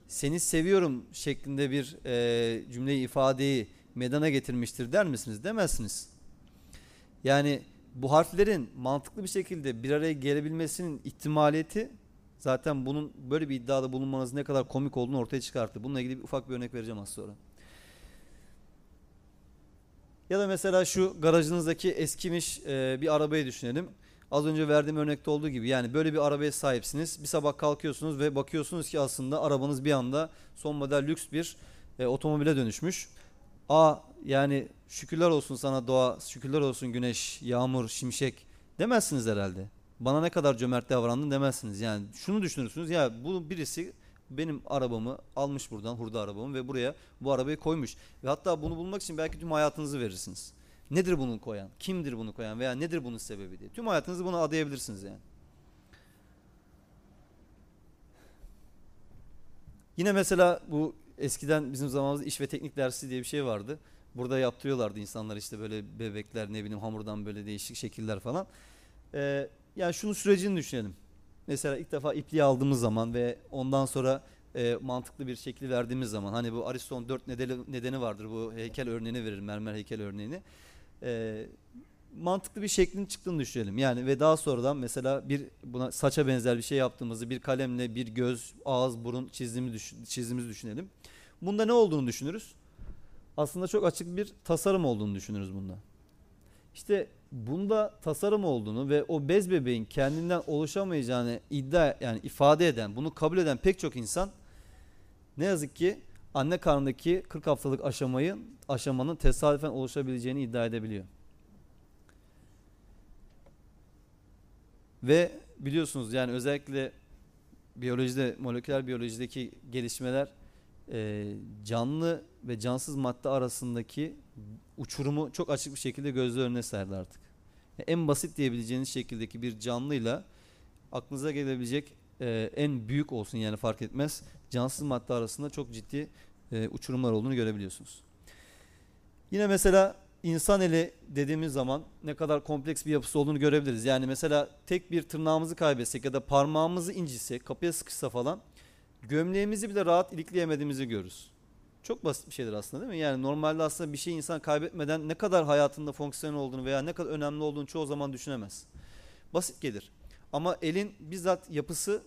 seni seviyorum şeklinde bir e, cümleyi ifadeyi medana getirmiştir der misiniz? Demezsiniz. Yani bu harflerin mantıklı bir şekilde bir araya gelebilmesinin ihtimaliyeti zaten bunun böyle bir iddiada bulunmanız ne kadar komik olduğunu ortaya çıkarttı. Bununla ilgili bir ufak bir örnek vereceğim az sonra. Ya da mesela şu garajınızdaki eskimiş e, bir arabayı düşünelim. Az önce verdiğim örnekte olduğu gibi yani böyle bir arabaya sahipsiniz. Bir sabah kalkıyorsunuz ve bakıyorsunuz ki aslında arabanız bir anda son model lüks bir e, otomobile dönüşmüş. A yani şükürler olsun sana doğa, şükürler olsun güneş, yağmur, şimşek demezsiniz herhalde. Bana ne kadar cömert davrandın demezsiniz. Yani şunu düşünürsünüz ya bu birisi benim arabamı almış buradan hurda arabamı ve buraya bu arabayı koymuş. Ve hatta bunu bulmak için belki tüm hayatınızı verirsiniz. Nedir bunu koyan? Kimdir bunu koyan? Veya nedir bunun sebebi diye. Tüm hayatınızı buna adayabilirsiniz yani. Yine mesela bu eskiden bizim zamanımızda iş ve teknik dersi diye bir şey vardı. Burada yaptırıyorlardı insanlar işte böyle bebekler ne bileyim hamurdan böyle değişik şekiller falan. Ee, yani şunun sürecini düşünelim. Mesela ilk defa ipliği aldığımız zaman ve ondan sonra e, mantıklı bir şekli verdiğimiz zaman hani bu Aristo'nun dört nedeni, nedeni vardır bu heykel örneğini verir mermer heykel örneğini. Ee, mantıklı bir şeklin çıktığını düşünelim. Yani ve daha sonradan mesela bir buna saça benzer bir şey yaptığımızı bir kalemle bir göz, ağız, burun çizdiğimizi, düşün, çizdiğimizi düşünelim. Bunda ne olduğunu düşünürüz? Aslında çok açık bir tasarım olduğunu düşünürüz bunda. İşte bunda tasarım olduğunu ve o bez bebeğin kendinden oluşamayacağını iddia yani ifade eden, bunu kabul eden pek çok insan ne yazık ki anne karnındaki 40 haftalık aşamayı aşamanın tesadüfen oluşabileceğini iddia edebiliyor. Ve biliyorsunuz yani özellikle biyolojide, moleküler biyolojideki gelişmeler e, canlı ve cansız madde arasındaki uçurumu çok açık bir şekilde gözler önüne serdi artık. En basit diyebileceğiniz şekildeki bir canlıyla aklınıza gelebilecek e, en büyük olsun yani fark etmez cansız madde arasında çok ciddi e, uçurumlar olduğunu görebiliyorsunuz. Yine mesela insan eli dediğimiz zaman ne kadar kompleks bir yapısı olduğunu görebiliriz. Yani mesela tek bir tırnağımızı kaybetsek ya da parmağımızı incitsek, kapıya sıkışsa falan gömleğimizi bile rahat ilikleyemediğimizi görürüz. Çok basit bir şeydir aslında değil mi? Yani normalde aslında bir şey insan kaybetmeden ne kadar hayatında fonksiyonel olduğunu veya ne kadar önemli olduğunu çoğu zaman düşünemez. Basit gelir. Ama elin bizzat yapısı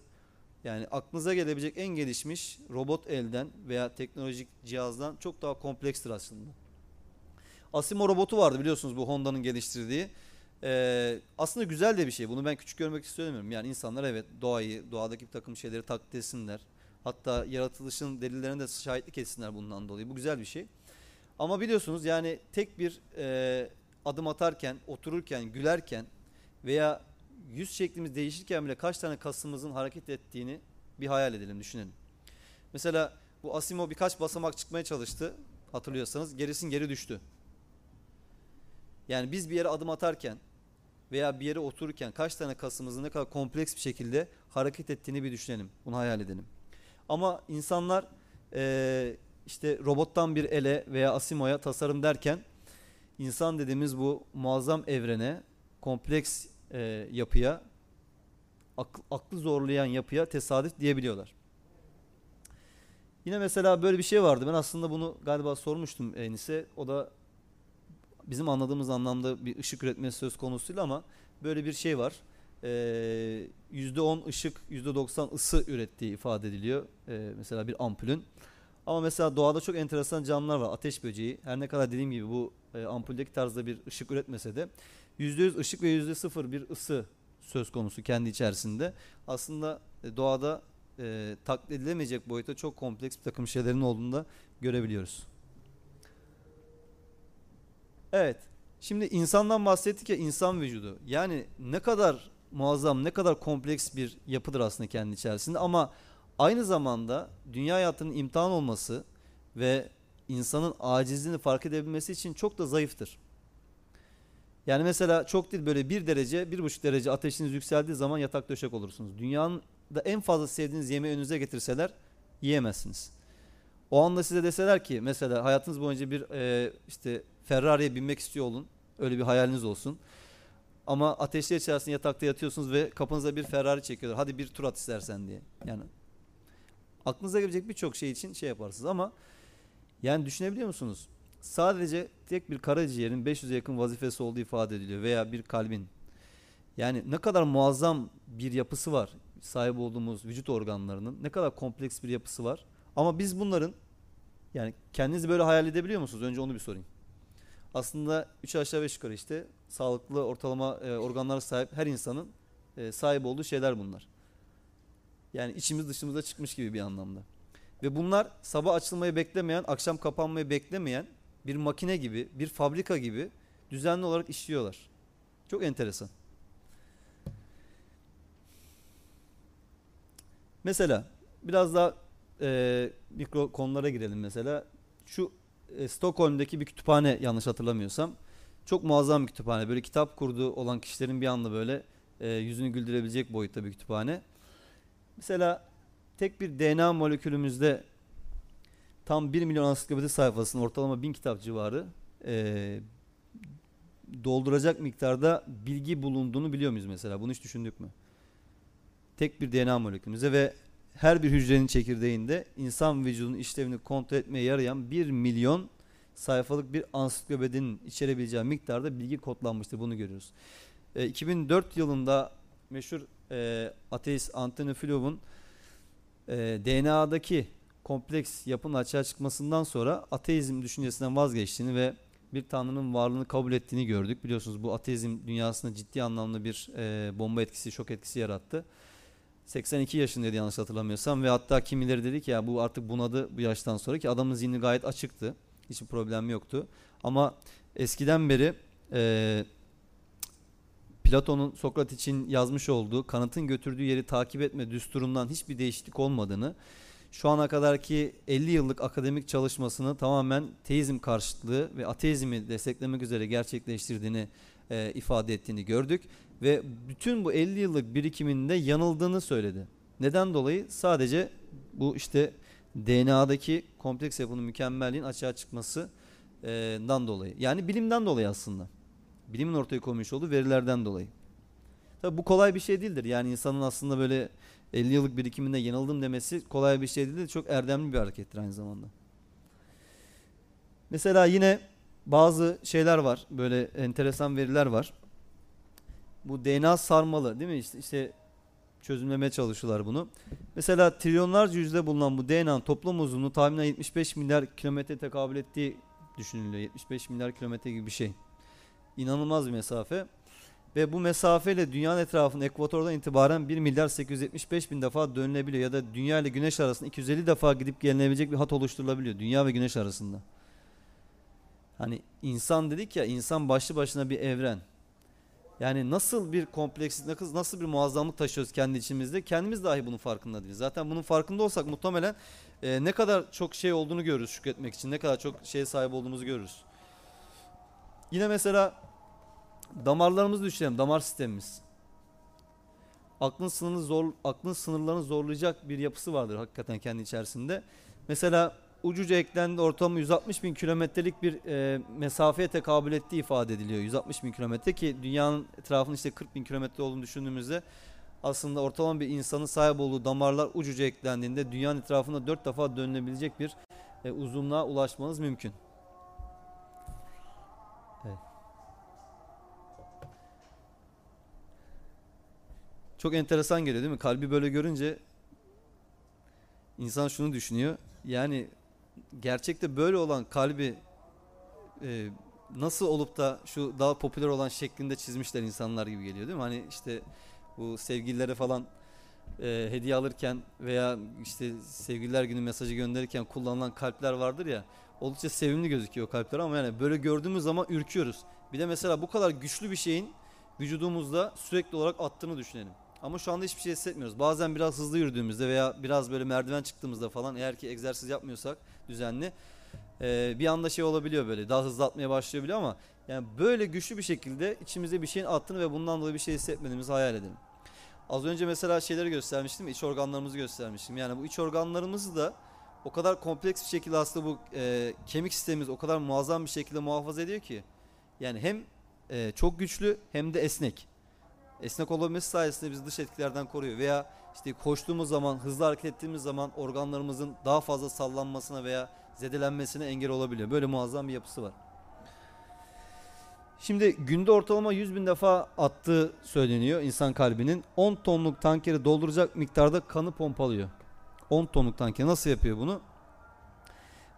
yani aklınıza gelebilecek en gelişmiş robot elden veya teknolojik cihazdan çok daha komplekstir aslında. Asimo robotu vardı biliyorsunuz bu Honda'nın geliştirdiği. Ee, aslında güzel de bir şey. Bunu ben küçük görmek istemiyorum. Yani insanlar evet doğayı, doğadaki bir takım şeyleri taklit etsinler. Hatta yaratılışın delillerine de şahitlik etsinler bundan dolayı. Bu güzel bir şey. Ama biliyorsunuz yani tek bir e, adım atarken, otururken, gülerken veya yüz şeklimiz değişirken bile kaç tane kasımızın hareket ettiğini bir hayal edelim, düşünelim. Mesela bu Asimo birkaç basamak çıkmaya çalıştı. Hatırlıyorsanız gerisin geri düştü. Yani biz bir yere adım atarken veya bir yere otururken kaç tane kasımızın ne kadar kompleks bir şekilde hareket ettiğini bir düşünelim. Bunu hayal edelim. Ama insanlar e, işte robottan bir ele veya Asimo'ya tasarım derken insan dediğimiz bu muazzam evrene, kompleks e, yapıya, akl, aklı zorlayan yapıya tesadüf diyebiliyorlar. Yine mesela böyle bir şey vardı. Ben aslında bunu galiba sormuştum Enis'e. O da bizim anladığımız anlamda bir ışık üretmesi söz konusuyla ama böyle bir şey var. Ee, %10 ışık, %90 ısı ürettiği ifade ediliyor. Ee, mesela bir ampulün. Ama mesela doğada çok enteresan canlılar var. Ateş böceği. Her ne kadar dediğim gibi bu e, ampuldeki tarzda bir ışık üretmese de %100 ışık ve %0 bir ısı söz konusu kendi içerisinde. Aslında e, doğada e, taklit edilemeyecek boyutta çok kompleks bir takım şeylerin olduğunu da görebiliyoruz. Evet. Şimdi insandan bahsettik ya insan vücudu. Yani ne kadar muazzam, ne kadar kompleks bir yapıdır aslında kendi içerisinde ama aynı zamanda dünya hayatının imtihan olması ve insanın acizliğini fark edebilmesi için çok da zayıftır. Yani mesela çok değil böyle bir derece, bir buçuk derece ateşiniz yükseldiği zaman yatak döşek olursunuz. Dünyanın da en fazla sevdiğiniz yemeği önünüze getirseler yiyemezsiniz. O anda size deseler ki mesela hayatınız boyunca bir e, işte Ferrari'ye binmek istiyor olun. Öyle bir hayaliniz olsun. Ama ateşler içerisinde yatakta yatıyorsunuz ve kapınıza bir Ferrari çekiyorlar. Hadi bir tur at istersen diye. Yani aklınıza gelecek birçok şey için şey yaparsınız ama yani düşünebiliyor musunuz? Sadece tek bir karaciğerin 500'e yakın vazifesi olduğu ifade ediliyor veya bir kalbin. Yani ne kadar muazzam bir yapısı var sahip olduğumuz vücut organlarının. Ne kadar kompleks bir yapısı var. Ama biz bunların yani kendinizi böyle hayal edebiliyor musunuz? Önce onu bir sorayım. Aslında 3 aşağı 5 yukarı işte sağlıklı ortalama e, organlara sahip her insanın e, sahip olduğu şeyler bunlar. Yani içimiz dışımıza çıkmış gibi bir anlamda. Ve bunlar sabah açılmayı beklemeyen, akşam kapanmayı beklemeyen bir makine gibi, bir fabrika gibi düzenli olarak işliyorlar. Çok enteresan. Mesela biraz daha e, mikro konulara girelim mesela. Şu e, Stockholm'daki bir kütüphane yanlış hatırlamıyorsam. Çok muazzam bir kütüphane. Böyle kitap kurduğu olan kişilerin bir anda böyle e, yüzünü güldürebilecek boyutta bir kütüphane. Mesela tek bir DNA molekülümüzde tam 1 milyon ansiklopedi sayfasının ortalama 1000 kitap civarı e, dolduracak miktarda bilgi bulunduğunu biliyor muyuz mesela? Bunu hiç düşündük mü? Tek bir DNA molekülümüzde ve her bir hücrenin çekirdeğinde insan vücudunun işlevini kontrol etmeye yarayan 1 milyon sayfalık bir ansiklopedinin içerebileceği miktarda bilgi kodlanmıştır. Bunu görüyoruz. E, 2004 yılında meşhur e, ateist Anthony Fleur'un e, DNA'daki kompleks yapının açığa çıkmasından sonra ateizm düşüncesinden vazgeçtiğini ve bir tanrının varlığını kabul ettiğini gördük. Biliyorsunuz bu ateizm dünyasında ciddi anlamda bir e, bomba etkisi, şok etkisi yarattı. 82 yaşındaydı yanlış hatırlamıyorsam ve hatta kimileri dedi ki ya bu artık bunadı bu yaştan sonra ki adamın zihni gayet açıktı. Hiçbir problem yoktu. Ama eskiden beri e, Platon'un Sokrat için yazmış olduğu kanıtın götürdüğü yeri takip etme düsturundan hiçbir değişiklik olmadığını, şu ana kadarki 50 yıllık akademik çalışmasını tamamen teizm karşıtlığı ve ateizmi desteklemek üzere gerçekleştirdiğini e, ifade ettiğini gördük ve bütün bu 50 yıllık birikiminde yanıldığını söyledi. Neden dolayı? Sadece bu işte DNA'daki kompleks yapının mükemmelliğin açığa çıkmasından dolayı. Yani bilimden dolayı aslında. Bilimin ortaya koymuş olduğu verilerden dolayı. Tabi bu kolay bir şey değildir. Yani insanın aslında böyle 50 yıllık birikiminde yanıldım demesi kolay bir şey değildir. Çok erdemli bir harekettir aynı zamanda. Mesela yine bazı şeyler var. Böyle enteresan veriler var. Bu DNA sarmalı değil mi? İşte, işte çözümlemeye çalışıyorlar bunu. Mesela trilyonlarca yüzde bulunan bu DNA'nın toplam uzunluğu tahminen 75 milyar kilometre tekabül ettiği düşünülüyor. 75 milyar kilometre gibi bir şey. İnanılmaz bir mesafe. Ve bu mesafeyle dünyanın etrafında ekvatordan itibaren 1 milyar 875 bin defa dönülebiliyor. Ya da dünya ile güneş arasında 250 defa gidip gelinebilecek bir hat oluşturulabiliyor. Dünya ve güneş arasında. Hani insan dedik ya insan başlı başına bir evren. Yani nasıl bir komplekslik, nasıl bir muazzamlık taşıyoruz kendi içimizde kendimiz dahi bunun farkında değiliz. Zaten bunun farkında olsak muhtemelen e, ne kadar çok şey olduğunu görürüz şükretmek için. Ne kadar çok şeye sahip olduğumuzu görürüz. Yine mesela damarlarımızı düşünelim. Damar sistemimiz. Aklın sınırını zor aklın sınırlarını zorlayacak bir yapısı vardır hakikaten kendi içerisinde. Mesela ucuca eklendi ortalama 160 bin kilometrelik bir e, mesafeye tekabül ettiği ifade ediliyor. 160 bin kilometre ki dünyanın etrafının işte 40 bin kilometre olduğunu düşündüğümüzde aslında ortalama bir insanın sahip olduğu damarlar ucuca eklendiğinde dünyanın etrafında 4 defa dönülebilecek bir e, uzunluğa ulaşmanız mümkün. Çok enteresan geliyor değil mi? Kalbi böyle görünce insan şunu düşünüyor. Yani gerçekte böyle olan kalbi e, nasıl olup da şu daha popüler olan şeklinde çizmişler insanlar gibi geliyor değil mi? Hani işte bu sevgililere falan e, hediye alırken veya işte sevgililer günü mesajı gönderirken kullanılan kalpler vardır ya oldukça sevimli gözüküyor kalpler ama yani böyle gördüğümüz zaman ürküyoruz. Bir de mesela bu kadar güçlü bir şeyin vücudumuzda sürekli olarak attığını düşünelim. Ama şu anda hiçbir şey hissetmiyoruz. Bazen biraz hızlı yürüdüğümüzde veya biraz böyle merdiven çıktığımızda falan eğer ki egzersiz yapmıyorsak düzenli e, bir anda şey olabiliyor böyle daha hızlı atmaya başlayabiliyor ama yani böyle güçlü bir şekilde içimize bir şeyin attığını ve bundan dolayı bir şey hissetmediğimizi hayal edelim. Az önce mesela şeyleri göstermiştim, iç organlarımızı göstermiştim. Yani bu iç organlarımızı da o kadar kompleks bir şekilde aslında bu e, kemik sistemimiz o kadar muazzam bir şekilde muhafaza ediyor ki. Yani hem e, çok güçlü hem de esnek. Esnek olabilmesi sayesinde bizi dış etkilerden koruyor veya işte koştuğumuz zaman, hızlı hareket ettiğimiz zaman organlarımızın daha fazla sallanmasına veya zedelenmesine engel olabiliyor. Böyle muazzam bir yapısı var. Şimdi günde ortalama 100 bin defa attığı söyleniyor insan kalbinin. 10 tonluk tankeri dolduracak miktarda kanı pompalıyor. 10 tonluk tanker nasıl yapıyor bunu?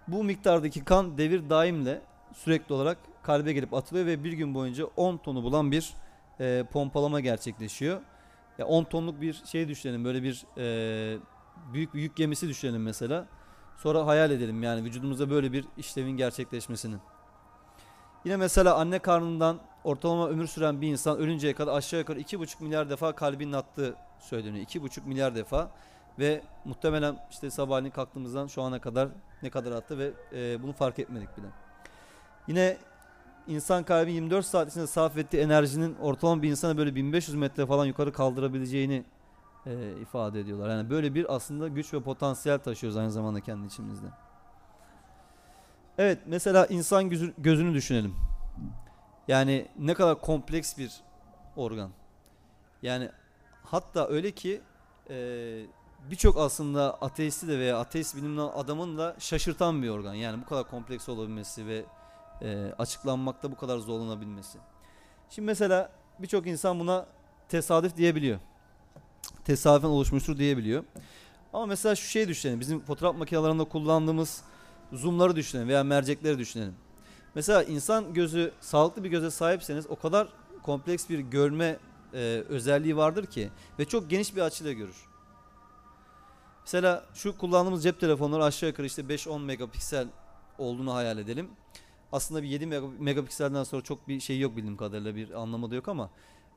Bu miktardaki kan devir daimle sürekli olarak kalbe gelip atılıyor ve bir gün boyunca 10 tonu bulan bir e, pompalama gerçekleşiyor. Ya 10 tonluk bir şey düşünelim böyle bir e, büyük bir yük gemisi düşünelim mesela. Sonra hayal edelim yani vücudumuzda böyle bir işlevin gerçekleşmesini. Yine mesela anne karnından ortalama ömür süren bir insan ölünceye kadar aşağı yukarı 2,5 milyar defa kalbinin attığı söyleniyor. 2,5 milyar defa ve muhtemelen işte sabahleyin kalktığımızdan şu ana kadar ne kadar attı ve e, bunu fark etmedik bile. Yine insan kalbi 24 saat içinde sarf ettiği enerjinin ortalama bir insana böyle 1500 metre falan yukarı kaldırabileceğini e, ifade ediyorlar. Yani böyle bir aslında güç ve potansiyel taşıyoruz aynı zamanda kendi içimizde. Evet mesela insan gözü- gözünü düşünelim. Yani ne kadar kompleks bir organ. Yani hatta öyle ki e, birçok aslında ateisti de veya ateist bilimli adamın da şaşırtan bir organ. Yani bu kadar kompleks olabilmesi ve e, açıklanmakta bu kadar zorlanabilmesi. Şimdi mesela birçok insan buna tesadüf diyebiliyor. Tesadüfen oluşmuştur diyebiliyor. Ama mesela şu şeyi düşünelim. Bizim fotoğraf makinelerinde kullandığımız zoomları düşünelim veya mercekleri düşünelim. Mesela insan gözü sağlıklı bir göze sahipseniz o kadar kompleks bir görme e, özelliği vardır ki ve çok geniş bir açıyla görür. Mesela şu kullandığımız cep telefonları aşağı yukarı işte 5-10 megapiksel olduğunu hayal edelim. Aslında bir 7 mega- megapikselden sonra çok bir şey yok bildiğim kadarıyla bir anlamı da yok ama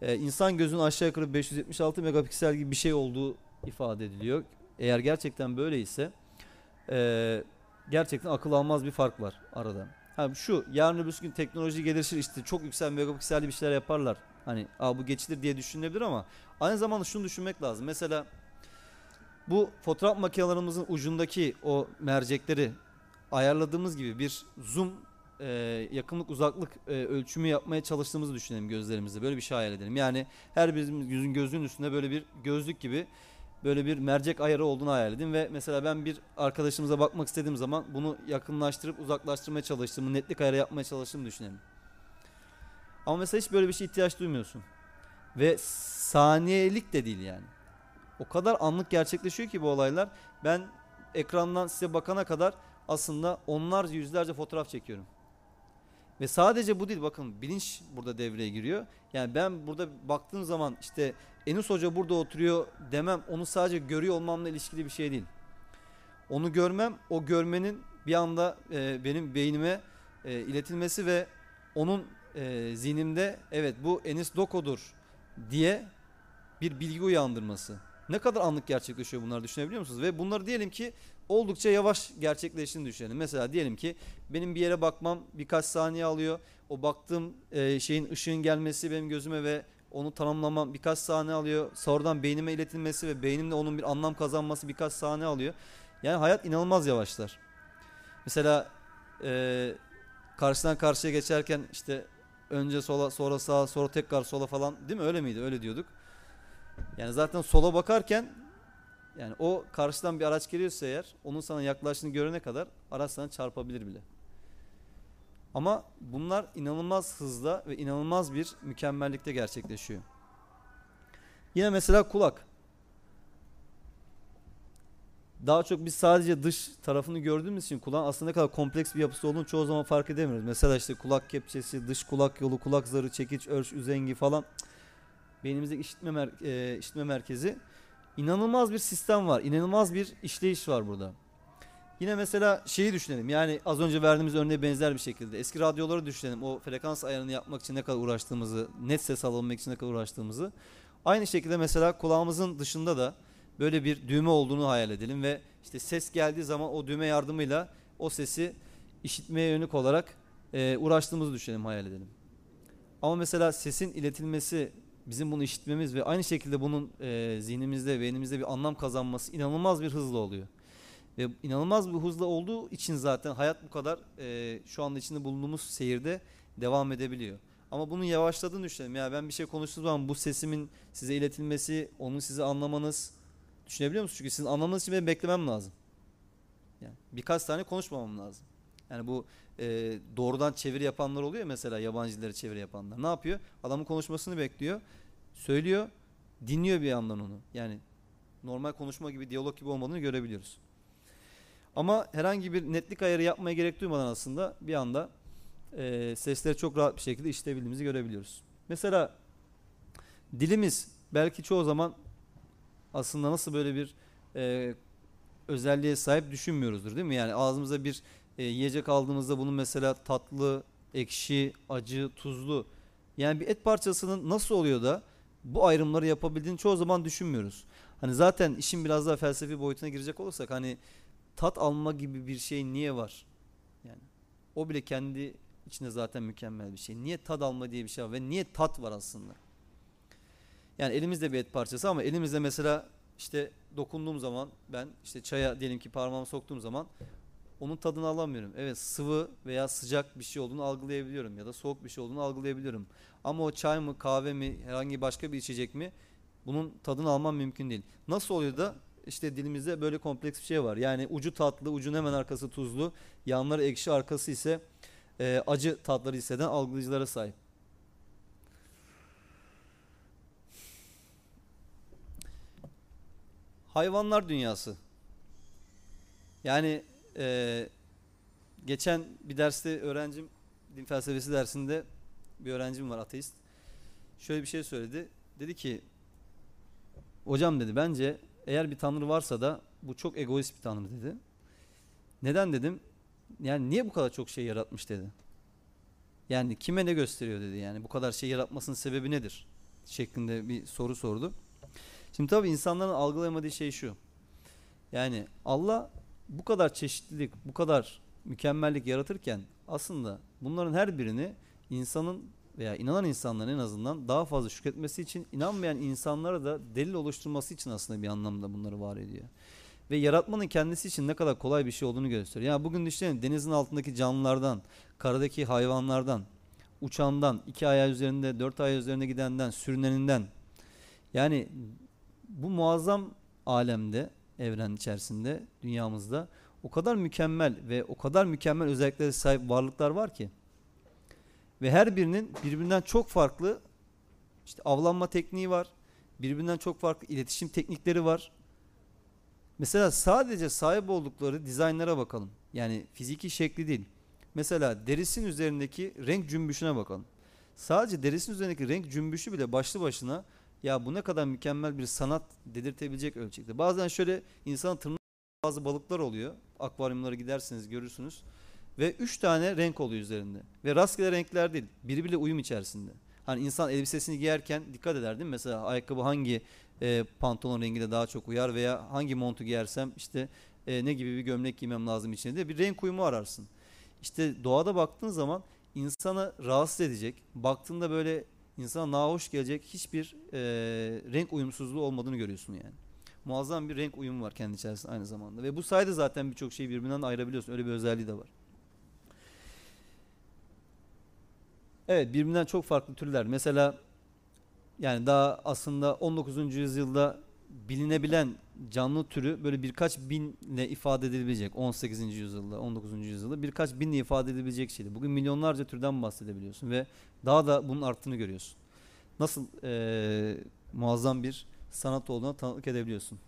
e, insan gözünün aşağı yukarı 576 megapiksel gibi bir şey olduğu ifade ediliyor. Eğer gerçekten böyleyse e, gerçekten akıl almaz bir fark var arada. Ha şu yarın öbür gün teknoloji gelişir işte çok yüksek megapikselli bir şeyler yaparlar. Hani Aa, bu geçilir diye düşünülebilir ama aynı zamanda şunu düşünmek lazım. Mesela bu fotoğraf makinelerimizin ucundaki o mercekleri ayarladığımız gibi bir zoom e, yakınlık uzaklık e, ölçümü yapmaya çalıştığımızı düşünelim gözlerimizde. Böyle bir şey hayal edelim. Yani her birimizin yüzün gözlüğün üstünde böyle bir gözlük gibi böyle bir mercek ayarı olduğunu hayal edin ve mesela ben bir arkadaşımıza bakmak istediğim zaman bunu yakınlaştırıp uzaklaştırmaya çalıştığımı, netlik ayarı yapmaya çalıştığımı düşünelim. Ama mesela hiç böyle bir şey ihtiyaç duymuyorsun. Ve saniyelik de değil yani. O kadar anlık gerçekleşiyor ki bu olaylar. Ben ekrandan size bakana kadar aslında onlarca yüzlerce fotoğraf çekiyorum. Ve sadece bu değil bakın bilinç burada devreye giriyor. Yani ben burada baktığım zaman işte Enis Hoca burada oturuyor demem onu sadece görüyor olmamla ilişkili bir şey değil. Onu görmem o görmenin bir anda e, benim beynime e, iletilmesi ve onun e, zihnimde evet bu Enis Doko'dur diye bir bilgi uyandırması. Ne kadar anlık gerçekleşiyor bunları düşünebiliyor musunuz? Ve bunları diyelim ki oldukça yavaş gerçekleştiğini düşünelim. Mesela diyelim ki benim bir yere bakmam birkaç saniye alıyor. O baktığım e, şeyin ışığın gelmesi benim gözüme ve onu tanımlamam birkaç saniye alıyor. Sonradan beynime iletilmesi ve beynimde onun bir anlam kazanması birkaç saniye alıyor. Yani hayat inanılmaz yavaşlar. Mesela e, karşıdan karşıya geçerken işte önce sola sonra sağa sonra tekrar sola falan değil mi öyle miydi öyle diyorduk. Yani zaten sola bakarken yani o karşıdan bir araç geliyorsa eğer onun sana yaklaştığını görene kadar araç sana çarpabilir bile. Ama bunlar inanılmaz hızla ve inanılmaz bir mükemmellikte gerçekleşiyor. Yine mesela kulak. Daha çok biz sadece dış tarafını gördüğümüz için kulağın aslında ne kadar kompleks bir yapısı olduğunu çoğu zaman fark edemiyoruz. Mesela işte kulak kepçesi, dış kulak yolu, kulak zarı, çekiç, örç, üzengi falan. Beynimizdeki işitme, mer- e, işitme merkezi. İnanılmaz bir sistem var. inanılmaz bir işleyiş var burada. Yine mesela şeyi düşünelim. Yani az önce verdiğimiz örneğe benzer bir şekilde. Eski radyoları düşünelim. O frekans ayarını yapmak için ne kadar uğraştığımızı, net ses alabilmek için ne kadar uğraştığımızı. Aynı şekilde mesela kulağımızın dışında da böyle bir düğme olduğunu hayal edelim ve işte ses geldiği zaman o düğme yardımıyla o sesi işitmeye yönelik olarak e, uğraştığımızı düşünelim, hayal edelim. Ama mesela sesin iletilmesi, bizim bunu işitmemiz ve aynı şekilde bunun e, zihnimizde, beynimizde bir anlam kazanması inanılmaz bir hızla oluyor. Ve inanılmaz bir hızla olduğu için zaten hayat bu kadar e, şu anda içinde bulunduğumuz seyirde devam edebiliyor. Ama bunun yavaşladığını düşünelim. Ya ben bir şey konuştuğum zaman bu sesimin size iletilmesi, onu size anlamanız düşünebiliyor musunuz? Çünkü sizin anlamanız için benim beklemem lazım. Yani birkaç tane konuşmamam lazım. Yani bu e, doğrudan çeviri yapanlar oluyor mesela yabancı dilleri çeviri yapanlar. Ne yapıyor? Adamın konuşmasını bekliyor. Söylüyor. Dinliyor bir yandan onu. Yani normal konuşma gibi, diyalog gibi olmadığını görebiliyoruz. Ama herhangi bir netlik ayarı yapmaya gerek duymadan aslında bir anda e, sesleri çok rahat bir şekilde işleyebildiğimizi görebiliyoruz. Mesela dilimiz belki çoğu zaman aslında nasıl böyle bir e, özelliğe sahip düşünmüyoruzdur değil mi? Yani ağzımıza bir e, yiyecek aldığımızda bunun mesela tatlı, ekşi, acı, tuzlu yani bir et parçasının nasıl oluyor da bu ayrımları yapabildiğini çoğu zaman düşünmüyoruz. Hani zaten işin biraz daha felsefi boyutuna girecek olursak hani tat alma gibi bir şey niye var? Yani o bile kendi içinde zaten mükemmel bir şey. Niye tad alma diye bir şey var ve niye tat var aslında? Yani elimizde bir et parçası ama elimizde mesela işte dokunduğum zaman ben işte çaya diyelim ki parmağımı soktuğum zaman onun tadını alamıyorum. Evet sıvı veya sıcak bir şey olduğunu algılayabiliyorum ya da soğuk bir şey olduğunu algılayabiliyorum. Ama o çay mı kahve mi herhangi başka bir içecek mi bunun tadını almam mümkün değil. Nasıl oluyor da işte dilimizde böyle kompleks bir şey var. Yani ucu tatlı, ucun hemen arkası tuzlu, yanları ekşi, arkası ise e, acı tatları hisseden algılayıcılara sahip. Hayvanlar dünyası. Yani e, geçen bir derste öğrencim din felsefesi dersinde bir öğrencim var ateist. Şöyle bir şey söyledi. Dedi ki hocam dedi bence eğer bir tanrı varsa da bu çok egoist bir tanrı dedi. Neden dedim? Yani niye bu kadar çok şey yaratmış dedi. Yani kime ne gösteriyor dedi yani bu kadar şey yaratmasının sebebi nedir? Şeklinde bir soru sordu. Şimdi tabii insanların algılayamadığı şey şu. Yani Allah bu kadar çeşitlilik, bu kadar mükemmellik yaratırken aslında bunların her birini insanın veya inanan insanların en azından daha fazla şükretmesi için inanmayan insanlara da delil oluşturması için aslında bir anlamda bunları var ediyor. Ve yaratmanın kendisi için ne kadar kolay bir şey olduğunu gösteriyor. Yani bugün düşünelim denizin altındaki canlılardan, karadaki hayvanlardan, uçandan, iki ayağı üzerinde, dört ayağı üzerinde gidenden, sürüneninden. Yani bu muazzam alemde, evren içerisinde, dünyamızda o kadar mükemmel ve o kadar mükemmel özelliklere sahip varlıklar var ki. Ve her birinin birbirinden çok farklı işte avlanma tekniği var. Birbirinden çok farklı iletişim teknikleri var. Mesela sadece sahip oldukları dizaynlara bakalım. Yani fiziki şekli değil. Mesela derisin üzerindeki renk cümbüşüne bakalım. Sadece derisin üzerindeki renk cümbüşü bile başlı başına ya bu ne kadar mükemmel bir sanat dedirtebilecek ölçekte. Bazen şöyle insanın tırnağı bazı balıklar oluyor. Akvaryumlara giderseniz görürsünüz. Ve üç tane renk oluyor üzerinde. Ve rastgele renkler değil. Birbiriyle uyum içerisinde. Hani insan elbisesini giyerken dikkat eder değil mi? Mesela ayakkabı hangi e, pantolon rengiyle daha çok uyar veya hangi montu giyersem işte e, ne gibi bir gömlek giymem lazım içinde diye bir renk uyumu ararsın. İşte doğada baktığın zaman insana rahatsız edecek, baktığında böyle insana nahoş gelecek hiçbir e, renk uyumsuzluğu olmadığını görüyorsun yani. Muazzam bir renk uyumu var kendi içerisinde aynı zamanda. Ve bu sayede zaten birçok şeyi birbirinden ayırabiliyorsun. Öyle bir özelliği de var. Evet birbirinden çok farklı türler. Mesela yani daha aslında 19. yüzyılda bilinebilen canlı türü böyle birkaç binle ifade edilebilecek 18. yüzyılda 19. yüzyılda birkaç binle ifade edilebilecek şeydi. Bugün milyonlarca türden bahsedebiliyorsun ve daha da bunun arttığını görüyorsun. Nasıl eee, muazzam bir sanat olduğuna tanıklık edebiliyorsun.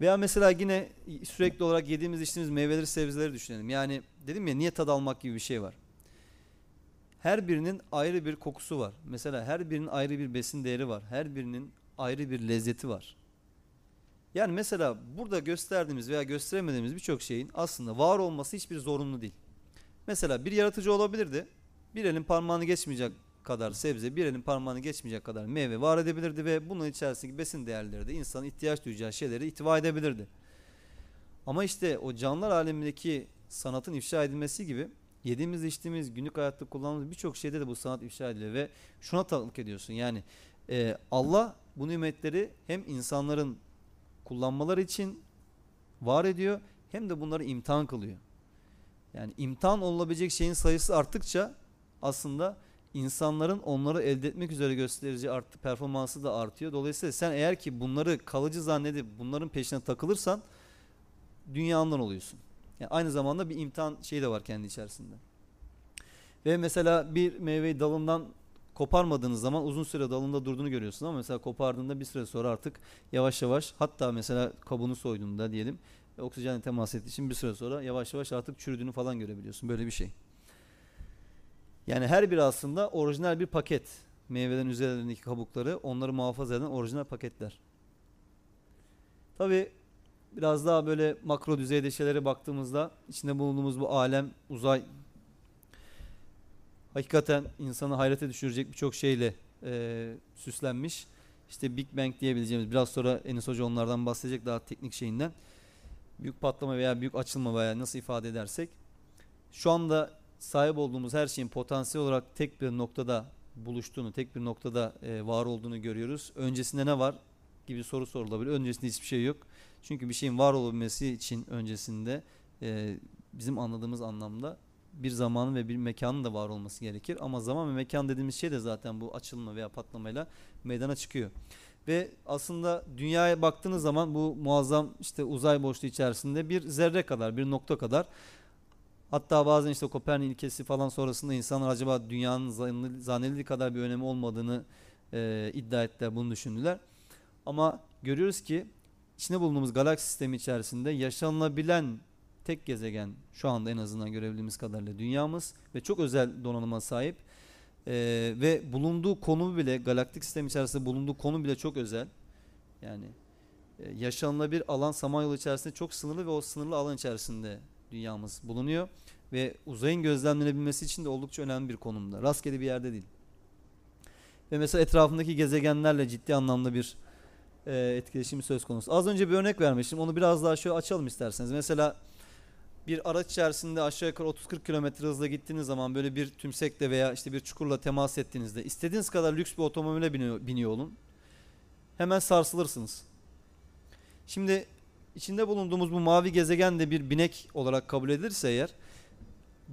Veya mesela yine sürekli olarak yediğimiz içtiğimiz meyveleri sebzeleri düşünelim. Yani dedim ya niye tad almak gibi bir şey var. Her birinin ayrı bir kokusu var. Mesela her birinin ayrı bir besin değeri var. Her birinin ayrı bir lezzeti var. Yani mesela burada gösterdiğimiz veya gösteremediğimiz birçok şeyin aslında var olması hiçbir zorunlu değil. Mesela bir yaratıcı olabilirdi. Bir elin parmağını geçmeyecek kadar sebze, bir elin parmağını geçmeyecek kadar meyve var edebilirdi ve bunun içerisindeki besin değerleri de insanın ihtiyaç duyacağı şeyleri ihtiva edebilirdi. Ama işte o canlılar alemindeki sanatın ifşa edilmesi gibi yediğimiz içtiğimiz günlük hayatta kullandığımız birçok şeyde de bu sanat ifşa ediliyor ve şuna tanıklık ediyorsun yani e, Allah bu nimetleri hem insanların kullanmaları için var ediyor hem de bunları imtihan kılıyor. Yani imtihan olabilecek şeyin sayısı arttıkça aslında insanların onları elde etmek üzere gösterici arttı, performansı da artıyor. Dolayısıyla sen eğer ki bunları kalıcı zannedip bunların peşine takılırsan dünyandan oluyorsun. Yani aynı zamanda bir imtihan şeyi de var kendi içerisinde. Ve mesela bir meyveyi dalından koparmadığınız zaman uzun süre dalında durduğunu görüyorsun ama mesela kopardığında bir süre sonra artık yavaş yavaş hatta mesela kabuğunu soyduğunda diyelim e, oksijenle temas ettiği için bir süre sonra yavaş yavaş artık çürüdüğünü falan görebiliyorsun. Böyle bir şey. Yani her biri aslında orijinal bir paket. Meyvelerin üzerlerindeki kabukları onları muhafaza eden orijinal paketler. Tabi biraz daha böyle makro düzeyde şeylere baktığımızda içinde bulunduğumuz bu alem, uzay hakikaten insanı hayrete düşürecek birçok şeyle e, süslenmiş. İşte Big Bang diyebileceğimiz biraz sonra Enis Hoca onlardan bahsedecek daha teknik şeyinden. Büyük patlama veya büyük açılma veya nasıl ifade edersek şu anda sahip olduğumuz her şeyin potansiyel olarak tek bir noktada buluştuğunu, tek bir noktada e, var olduğunu görüyoruz. Öncesinde ne var gibi soru sorulabilir. Öncesinde hiçbir şey yok. Çünkü bir şeyin var olabilmesi için öncesinde e, bizim anladığımız anlamda bir zamanın ve bir mekanın da var olması gerekir. Ama zaman ve mekan dediğimiz şey de zaten bu açılma veya patlamayla meydana çıkıyor. Ve aslında dünyaya baktığınız zaman bu muazzam işte uzay boşluğu içerisinde bir zerre kadar, bir nokta kadar Hatta bazen işte Kopernik ilkesi falan sonrasında insanlar acaba dünyanın zannedildiği kadar bir önemi olmadığını e, iddia ettiler, bunu düşündüler. Ama görüyoruz ki içinde bulunduğumuz galaksi sistemi içerisinde yaşanılabilen tek gezegen şu anda en azından görebildiğimiz kadarıyla dünyamız ve çok özel donanıma sahip. E, ve bulunduğu konu bile galaktik sistem içerisinde bulunduğu konu bile çok özel. Yani e, yaşanılabilir alan Samanyolu içerisinde çok sınırlı ve o sınırlı alan içerisinde dünyamız bulunuyor ve uzayın gözlemlenebilmesi için de oldukça önemli bir konumda. Rastgele bir yerde değil. Ve mesela etrafındaki gezegenlerle ciddi anlamda bir e, etkileşimi söz konusu. Az önce bir örnek vermiştim. Onu biraz daha şöyle açalım isterseniz. Mesela bir araç içerisinde aşağı yukarı 30-40 km hızla gittiğiniz zaman böyle bir tümsekle veya işte bir çukurla temas ettiğinizde istediğiniz kadar lüks bir otomobile biniyor, biniyor olun. Hemen sarsılırsınız. Şimdi içinde bulunduğumuz bu mavi gezegen de bir binek olarak kabul edilirse eğer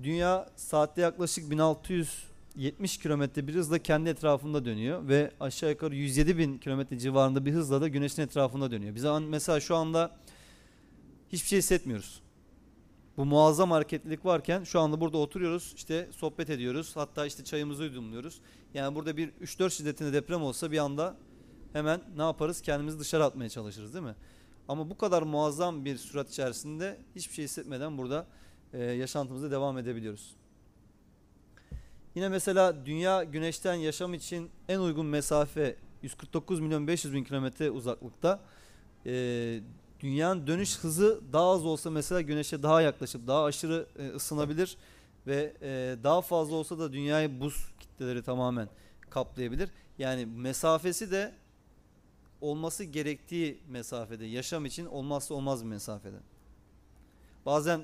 dünya saatte yaklaşık 1670 kilometre bir hızla kendi etrafında dönüyor ve aşağı yukarı 107 bin kilometre civarında bir hızla da güneşin etrafında dönüyor. Biz mesela şu anda hiçbir şey hissetmiyoruz. Bu muazzam hareketlilik varken şu anda burada oturuyoruz işte sohbet ediyoruz hatta işte çayımızı yudumluyoruz. Yani burada bir 3-4 şiddetinde deprem olsa bir anda hemen ne yaparız kendimizi dışarı atmaya çalışırız değil mi? Ama bu kadar muazzam bir sürat içerisinde hiçbir şey hissetmeden burada e, yaşantımıza devam edebiliyoruz. Yine mesela dünya güneşten yaşam için en uygun mesafe 149 milyon 500 bin kilometre uzaklıkta. E, dünyanın dönüş hızı daha az olsa mesela güneşe daha yaklaşıp daha aşırı e, ısınabilir ve e, daha fazla olsa da dünyayı buz kitleleri tamamen kaplayabilir. Yani mesafesi de olması gerektiği mesafede, yaşam için olmazsa olmaz bir mesafede. Bazen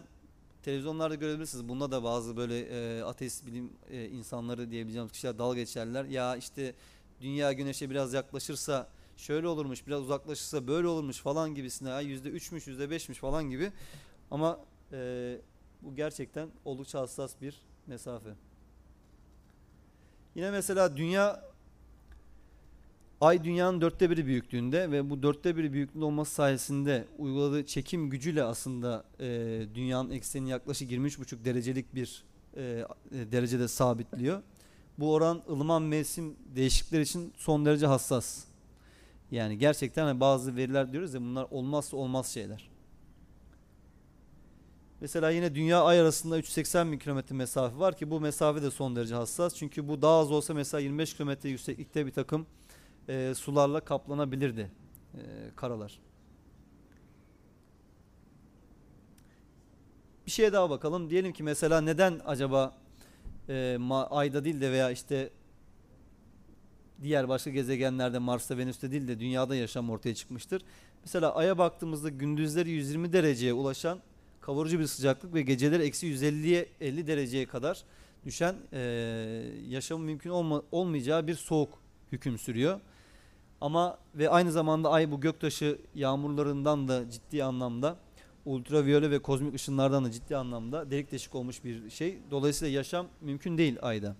televizyonlarda görebilirsiniz. Bunda da bazı böyle e, ateist bilim e, insanları diyebileceğimiz kişiler dalga geçerler. Ya işte dünya güneşe biraz yaklaşırsa şöyle olurmuş, biraz uzaklaşırsa böyle olurmuş falan gibisine. Yüzde üçmüş, yüzde beşmiş falan gibi. Ama e, bu gerçekten oldukça hassas bir mesafe. Yine mesela dünya Ay dünyanın dörtte biri büyüklüğünde ve bu dörtte biri büyüklüğünde olması sayesinde uyguladığı çekim gücüyle aslında e, dünyanın ekseni yaklaşık 23,5 derecelik bir e, e, derecede sabitliyor. Bu oran ılıman mevsim değişiklikleri için son derece hassas. Yani gerçekten hani bazı veriler diyoruz ya bunlar olmazsa olmaz şeyler. Mesela yine dünya ay arasında 380 bin kilometre mesafe var ki bu mesafe de son derece hassas. Çünkü bu daha az olsa mesela 25 kilometre yükseklikte bir takım e, sularla kaplanabilirdi e, karalar. Bir şeye daha bakalım. Diyelim ki mesela neden acaba e, Ay'da değil de veya işte diğer başka gezegenlerde Mars'ta Venüs'te değil de dünyada yaşam ortaya çıkmıştır. Mesela Ay'a baktığımızda gündüzleri 120 dereceye ulaşan kavurucu bir sıcaklık ve geceleri eksi 150'ye 50 dereceye kadar düşen e, yaşamın mümkün olma, olmayacağı bir soğuk hüküm sürüyor. Ama ve aynı zamanda ay bu göktaşı yağmurlarından da ciddi anlamda ultraviyole ve kozmik ışınlardan da ciddi anlamda delik deşik olmuş bir şey. Dolayısıyla yaşam mümkün değil ayda.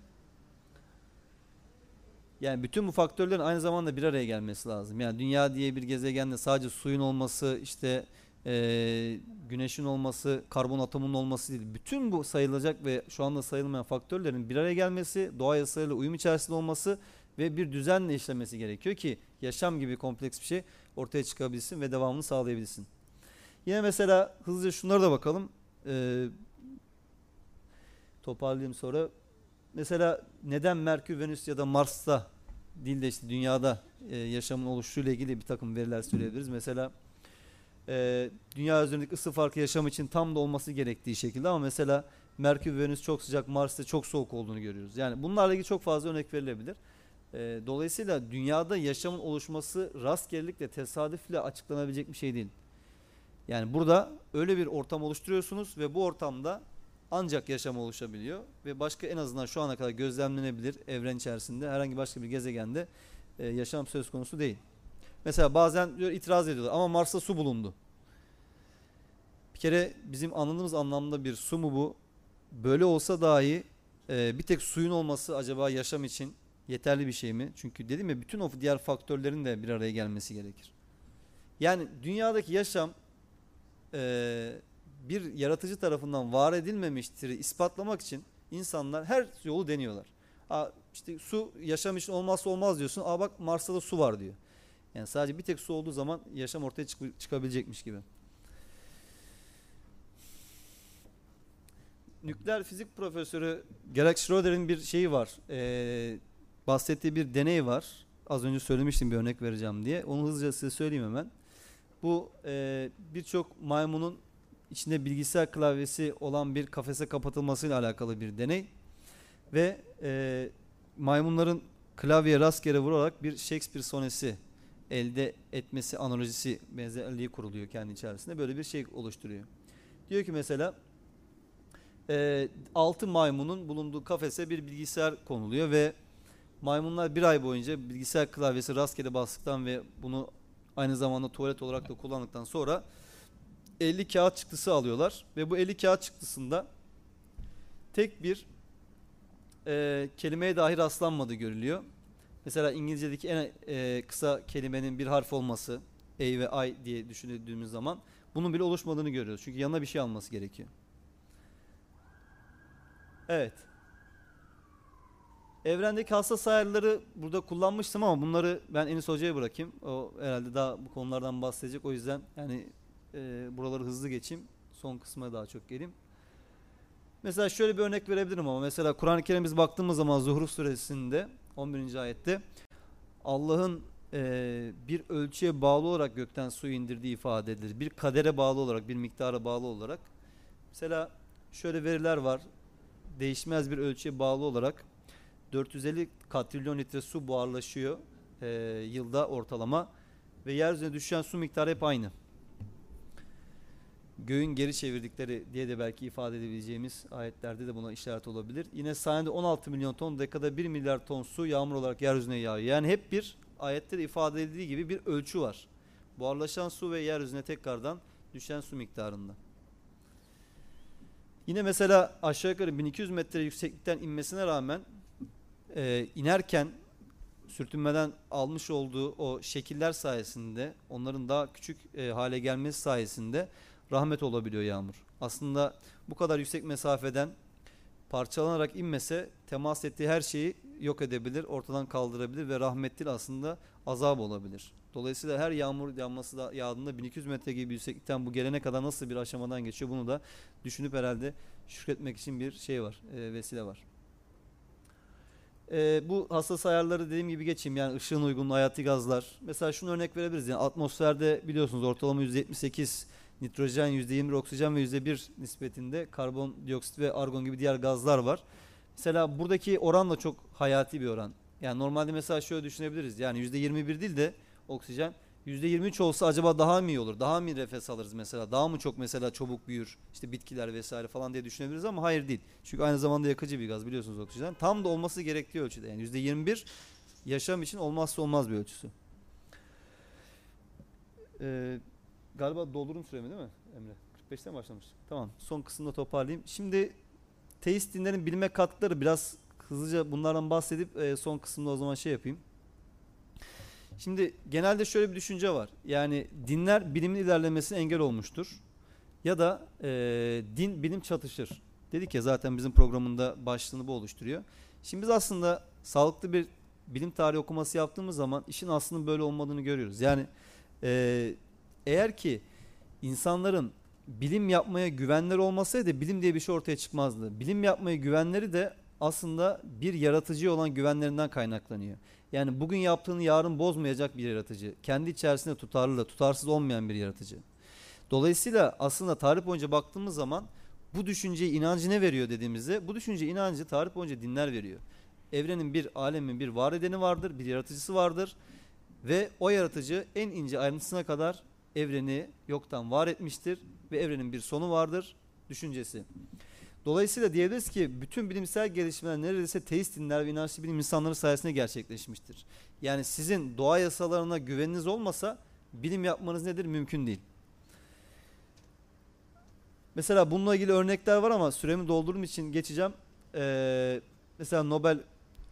Yani bütün bu faktörlerin aynı zamanda bir araya gelmesi lazım. Yani dünya diye bir gezegende sadece suyun olması, işte e, güneşin olması, karbon atomunun olması değil. Bütün bu sayılacak ve şu anda sayılmayan faktörlerin bir araya gelmesi, doğa yasalarıyla uyum içerisinde olması ve bir düzenle işlemesi gerekiyor ki yaşam gibi kompleks bir şey ortaya çıkabilsin ve devamını sağlayabilsin. Yine mesela hızlıca şunlara da bakalım. Ee, toparlayayım sonra. Mesela neden Merkür, Venüs ya da Mars'ta değil de işte dünyada e, yaşamın oluşuyla ilgili bir takım veriler söyleyebiliriz. Mesela e, dünya üzerindeki ısı farkı yaşam için tam da olması gerektiği şekilde ama mesela Merkür, Venüs çok sıcak, Mars'ta çok soğuk olduğunu görüyoruz. Yani bunlarla ilgili çok fazla örnek verilebilir. E, dolayısıyla dünyada yaşamın oluşması rastgelelikle, tesadüfle açıklanabilecek bir şey değil. Yani burada öyle bir ortam oluşturuyorsunuz ve bu ortamda ancak yaşam oluşabiliyor ve başka en azından şu ana kadar gözlemlenebilir evren içerisinde herhangi başka bir gezegende e, yaşam söz konusu değil. Mesela bazen diyor itiraz ediyorlar ama Mars'ta su bulundu. Bir kere bizim anladığımız anlamda bir su mu bu? Böyle olsa dahi e, bir tek suyun olması acaba yaşam için yeterli bir şey mi? Çünkü dedim ya bütün o diğer faktörlerin de bir araya gelmesi gerekir. Yani dünyadaki yaşam e, bir yaratıcı tarafından var edilmemiştir ispatlamak için insanlar her yolu deniyorlar. Aa, işte su yaşam için olmazsa olmaz diyorsun. Aa bak Mars'ta da su var diyor. Yani sadece bir tek su olduğu zaman yaşam ortaya çık- çıkabilecekmiş gibi. Nükleer fizik profesörü Gerhard Schröder'in bir şeyi var. Ee, bahsettiği bir deney var. Az önce söylemiştim bir örnek vereceğim diye. Onu hızlıca size söyleyeyim hemen. Bu e, birçok maymunun içinde bilgisayar klavyesi olan bir kafese kapatılmasıyla alakalı bir deney. Ve e, maymunların klavyeye rastgele vurarak bir Shakespeare sonesi elde etmesi analojisi benzerliği kuruluyor kendi içerisinde. Böyle bir şey oluşturuyor. Diyor ki mesela e, 6 maymunun bulunduğu kafese bir bilgisayar konuluyor ve maymunlar bir ay boyunca bilgisayar klavyesi rastgele bastıktan ve bunu aynı zamanda tuvalet olarak da kullandıktan sonra 50 kağıt çıktısı alıyorlar ve bu 50 kağıt çıktısında tek bir e, kelimeye dahi rastlanmadığı görülüyor. Mesela İngilizce'deki en e, kısa kelimenin bir harf olması, A ve I diye düşündüğümüz zaman bunun bile oluşmadığını görüyoruz. Çünkü yanına bir şey alması gerekiyor. Evet. Evrendeki hassas ayarları burada kullanmıştım ama bunları ben Enis Hoca'ya bırakayım. O herhalde daha bu konulardan bahsedecek. O yüzden yani e, buraları hızlı geçeyim. Son kısma daha çok geleyim. Mesela şöyle bir örnek verebilirim ama mesela Kur'an-ı Kerim'e biz baktığımız zaman Zuhruf suresinde 11. ayette Allah'ın e, bir ölçüye bağlı olarak gökten su indirdiği ifade edilir. Bir kadere bağlı olarak, bir miktara bağlı olarak. Mesela şöyle veriler var. Değişmez bir ölçüye bağlı olarak 450 katrilyon litre su buharlaşıyor e, yılda ortalama ve yeryüzüne düşen su miktarı hep aynı. Göğün geri çevirdikleri diye de belki ifade edebileceğimiz ayetlerde de buna işaret olabilir. Yine saniyede 16 milyon ton, dakikada 1 milyar ton su yağmur olarak yeryüzüne yağıyor. Yani hep bir ayette de ifade edildiği gibi bir ölçü var. Buharlaşan su ve yeryüzüne tekrardan düşen su miktarında. Yine mesela aşağı yukarı 1200 metre yükseklikten inmesine rağmen e, inerken sürtünmeden almış olduğu o şekiller sayesinde onların daha küçük e, hale gelmesi sayesinde rahmet olabiliyor yağmur. Aslında bu kadar yüksek mesafeden parçalanarak inmese temas ettiği her şeyi yok edebilir, ortadan kaldırabilir ve rahmet değil aslında azap olabilir. Dolayısıyla her yağmur yağması da yağdığında 1200 metre gibi yükseklikten bu gelene kadar nasıl bir aşamadan geçiyor bunu da düşünüp herhalde şükretmek için bir şey var, e, vesile var. E, bu hassas ayarları dediğim gibi geçeyim yani ışığın uygunluğu, hayati gazlar. Mesela şunu örnek verebiliriz yani atmosferde biliyorsunuz ortalama %78 nitrojen, %21 oksijen ve %1 nispetinde karbondioksit ve argon gibi diğer gazlar var. Mesela buradaki oran da çok hayati bir oran. Yani normalde mesela şöyle düşünebiliriz. Yani %21 değil de oksijen %23 olsa acaba daha mı iyi olur? Daha mı nefes alırız mesela? Daha mı çok mesela çabuk büyür? işte bitkiler vesaire falan diye düşünebiliriz ama hayır değil. Çünkü aynı zamanda yakıcı bir gaz biliyorsunuz oksijen. Tam da olması gerektiği ölçüde. Yani %21 yaşam için olmazsa olmaz bir ölçüsü. Ee, galiba doldurum süremi değil mi Emre? 45'te mi başlamış? Tamam. Son kısımda toparlayayım. Şimdi teist dinlerin bilime katkıları biraz hızlıca bunlardan bahsedip e, son kısımda o zaman şey yapayım. Şimdi genelde şöyle bir düşünce var. Yani dinler bilimin ilerlemesine engel olmuştur. Ya da e, din bilim çatışır. Dedik ya zaten bizim programında başlığını bu oluşturuyor. Şimdi biz aslında sağlıklı bir bilim tarihi okuması yaptığımız zaman işin aslında böyle olmadığını görüyoruz. Yani e, eğer ki insanların bilim yapmaya güvenleri olmasaydı bilim diye bir şey ortaya çıkmazdı. Bilim yapmaya güvenleri de aslında bir yaratıcı olan güvenlerinden kaynaklanıyor. Yani bugün yaptığını yarın bozmayacak bir yaratıcı. Kendi içerisinde tutarlı, tutarsız olmayan bir yaratıcı. Dolayısıyla aslında tarih boyunca baktığımız zaman bu düşünceyi inancı ne veriyor dediğimizde bu düşünce inancı tarih boyunca dinler veriyor. Evrenin bir alemin bir var edeni vardır, bir yaratıcısı vardır ve o yaratıcı en ince ayrıntısına kadar evreni yoktan var etmiştir ve evrenin bir sonu vardır düşüncesi. Dolayısıyla diyebiliriz ki bütün bilimsel gelişmeler neredeyse teist dinler ve inançlı bilim insanları sayesinde gerçekleşmiştir. Yani sizin doğa yasalarına güveniniz olmasa bilim yapmanız nedir? Mümkün değil. Mesela bununla ilgili örnekler var ama süremi doldurduğum için geçeceğim. Ee, mesela Nobel